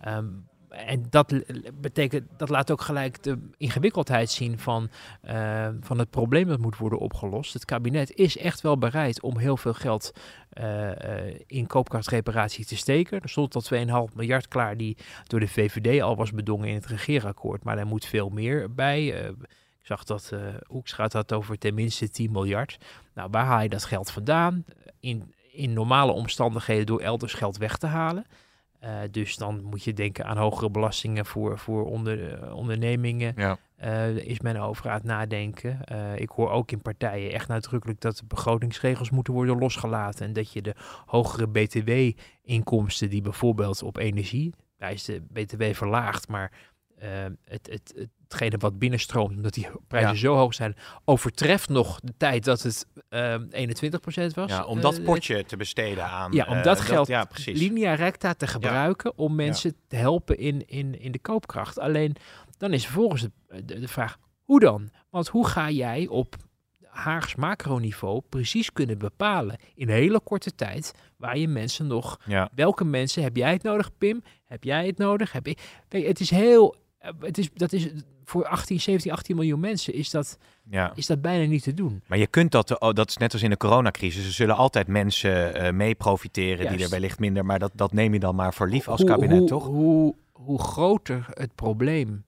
Um, en dat betekent, dat laat ook gelijk de ingewikkeldheid zien van, uh, van het probleem dat moet worden opgelost. Het kabinet is echt wel bereid om heel veel geld uh, uh, in koopkrachtreparatie te steken. Er stond al 2,5 miljard klaar die door de VVD al was bedongen in het regeerakkoord. Maar daar moet veel meer bij. ik zag dat Hoekstra had over tenminste 10 miljard. Nou, waar haal je dat geld vandaan? In, in normale omstandigheden door elders geld weg te halen. Uh, dus dan moet je denken aan hogere belastingen voor, voor onder, uh, ondernemingen. Ja. Uh, is men over aan het nadenken. ik hoor ook in partijen echt nadrukkelijk dat de begrotingsregels moeten worden losgelaten. En dat je de hogere btw-inkomsten die bijvoorbeeld op energie, daar is de btw verlaagd, maar het, het, hetgene wat binnenstroomt, omdat die prijzen zo hoog zijn, overtreft nog de tijd dat het uh, 21% was. Ja, om dat potje te besteden aan. Ja, om dat geld ja, precies. linea recta te gebruiken om mensen te helpen in, in, in de koopkracht. Alleen dan is vervolgens de, de, de vraag, hoe dan? Want hoe ga jij op Haags macroniveau precies kunnen bepalen in een hele korte tijd waar je mensen nog, ja. welke mensen heb jij het nodig, Pim? Heb jij het nodig? Heb ik, het is heel eh, het is, dat is voor 18, 17, 18 miljoen mensen is dat, ja. is dat bijna niet te doen. Maar je kunt dat, oh, dat is net als in de coronacrisis. Er zullen altijd mensen uh, mee profiteren die er wellicht minder, maar dat, dat neem je dan maar voor lief als kabinet, hoe, toch? Hoe, hoe groter het probleem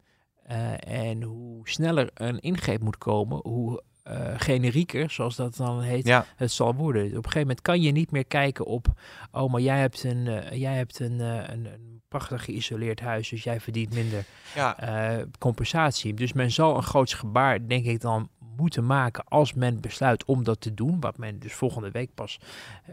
uh, en hoe sneller een ingreep moet komen, hoe uh, generieker, zoals dat dan heet, ja. het zal worden. Op een gegeven moment kan je niet meer kijken op, oh, maar jij hebt een, jij hebt een, een, prachtig geïsoleerd huis, dus jij verdient minder ja. compensatie. Dus men zal een groot gebaar, denk ik, dan moeten maken als men besluit om dat te doen, wat men dus volgende week pas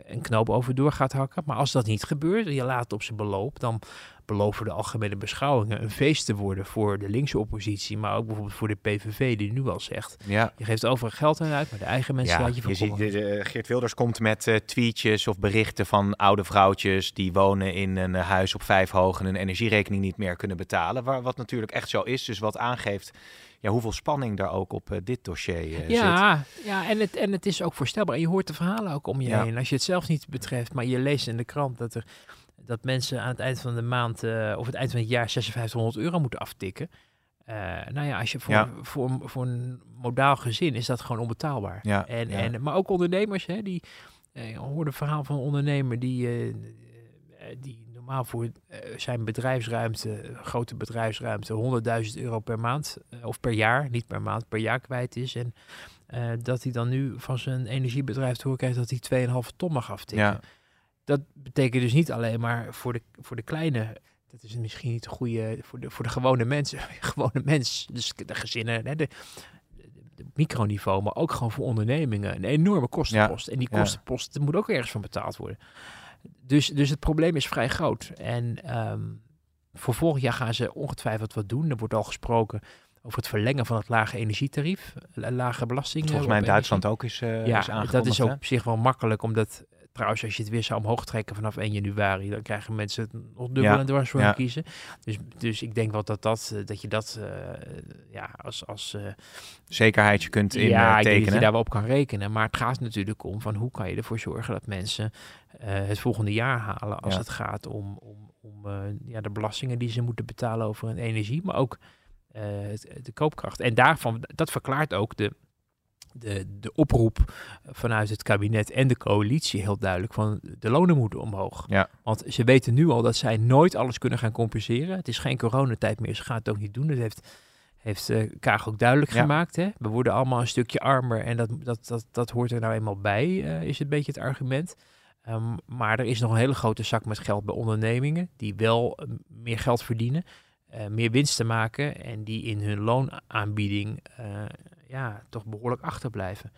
een knoop over door gaat hakken. Maar als dat niet gebeurt en je laat het op zijn beloop, dan beloven de algemene beschouwingen een feest te worden voor de linkse oppositie, maar ook bijvoorbeeld voor de PVV, die nu al zegt: ja. je geeft overal geld aan uit, maar de eigen mensen ja, laat je van. Je ziet, de, Geert Wilders komt met uh, tweetjes of berichten van oude vrouwtjes die wonen in een uh, huis op vijf hoog en hun energierekening niet meer kunnen betalen, waar, wat natuurlijk echt zo is, dus wat aangeeft ja, hoeveel spanning daar ook op uh, dit dossier uh, ja, zit. Ja, en het, en het is ook voorstelbaar. En je hoort de verhalen ook om je ja. heen. Als je het zelf niet betreft, maar je leest in de krant dat er dat mensen aan het eind van de maand uh, of het eind van het jaar 5600 euro moeten aftikken. Uh, nou ja, als je voor, voor, voor een modaal gezin is dat gewoon onbetaalbaar. Ja, en, ja. en, maar ook ondernemers, hè, die uh, hoorde een verhaal van een ondernemer die, die normaal voor zijn bedrijfsruimte, grote bedrijfsruimte, 100.000 euro per maand of per jaar, niet per maand, per jaar kwijt is. En dat hij dan nu van zijn energiebedrijf te horen krijgt dat hij 2,5 ton mag aftikken. Ja dat betekent dus niet alleen maar voor de, voor de kleine. Dat is misschien niet de goede voor de, voor de gewone mensen. gewone mens, dus de gezinnen, hè, de, de, microniveau, maar ook gewoon voor ondernemingen. Een enorme kostenpost. en die kostenpost moet ook ergens van betaald worden. Dus, dus het probleem is vrij groot. En um, voor volgend jaar gaan ze ongetwijfeld wat doen. Er wordt al gesproken over het verlengen van het lage energietarief, lage belastingen. Volgens mij in Duitsland ook is, uh, ja, is dat is op zich wel makkelijk, omdat Trouwens, als je het weer zou omhoog trekken vanaf 1 januari, dan krijgen mensen het nog dubbel ja. en dwars voor ja. kiezen. Dus, dus ik denk wel dat, dat, eh, dat je dat uh, ja, als, als uh, zekerheidje kunt in ja, tekenen. dat je daar wel op kan rekenen. Maar het gaat natuurlijk om van hoe kan je ervoor zorgen dat mensen het volgende jaar halen als het gaat om, om, om ja, de belastingen die ze moeten betalen over hun energie, maar ook de koopkracht. En daarvan, dat verklaart ook de de, de oproep vanuit het kabinet en de coalitie heel duidelijk van de lonen moeten omhoog. Ja. Want ze weten nu al dat zij nooit alles kunnen gaan compenseren. Het is geen coronatijd meer, ze gaan het ook niet doen. Het heeft heeft uh, Kaag ook duidelijk Ja. gemaakt. Hè? We worden allemaal een stukje armer en dat, dat, dat, dat hoort er nou eenmaal bij, eh, is een beetje het argument. Ehm, maar er is nog een hele grote zak met geld bij ondernemingen die wel eh, meer geld verdienen, eh, meer winst te maken en die in hun loonaanbieding eh, ja, toch behoorlijk achterblijven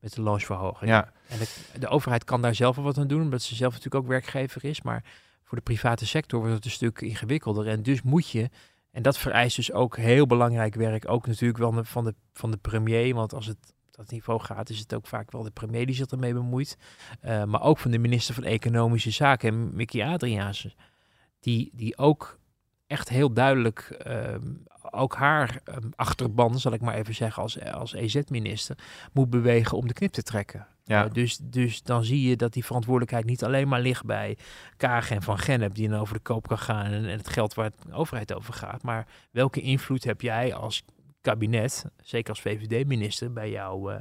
met de loonsverhoging. Ja, En de, de overheid kan daar zelf wel wat aan doen, omdat ze zelf natuurlijk ook werkgever is. Maar voor de private sector wordt het een stuk ingewikkelder. En dus moet je, en dat vereist dus ook heel belangrijk werk, ook natuurlijk wel van de, van de premier. Want als het op dat niveau gaat, is het ook vaak wel de premier die zich ermee bemoeit. Eh, maar ook van de minister van Economische Zaken, Mickey Adriaanse. Die, die ook echt heel duidelijk ehm, ook haar ehm, achterban, zal ik maar even zeggen, als, als EZ-minister, moet bewegen om de knip te trekken. ja. Uh, dus, dus dan zie je dat die verantwoordelijkheid niet alleen maar ligt bij Kaag en Van Gennep, die dan over de koop kan gaan en, en het geld waar de overheid over gaat. Maar welke invloed heb jij als kabinet, zeker als VVD-minister, bij jouw eh,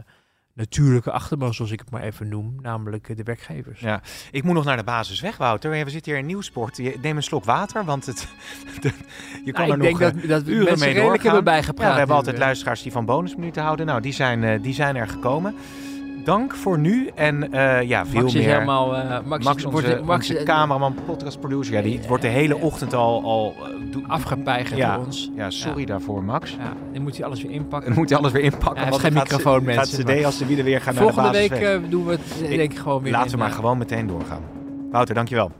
natuurlijke achterban, zoals ik het maar even noem, namelijk eh, de werkgevers? Ja. Ik moet nog naar de basis weg, Wouter. Ja, We zitten hier in Nieuwsport. Je- Neem een slok water, want het, de- je kan Nou, er ik nog denk eh, dat, dat uren mensen mee redelijk hebben bijgepraat. Ja, we hebben altijd eh. luisteraars die van bonusminuten houden. Nou, die zijn, die zijn er gekomen. Dank voor nu. En eh, ja, veel Max meer. is helemaal... eh, Max, Max, wordt- onze, Max onze eh, cameraman, podcast producer. Ja, die wordt de hele ochtend al... al eh, afgepeigerd Ja. door ons. Ja, sorry daarvoor, Max. Ja, dan moet hij alles weer inpakken. Dan moet hij alles weer inpakken. Hij heeft geen gaat microfoon, mensen, Gaat ze maar- als de wielen weer gaan Volgende naar de week basis weg. eh, doen we het eh, denk ik gewoon weer Laten in, we maar eh, gewoon meteen doorgaan. Wouter, dankjewel.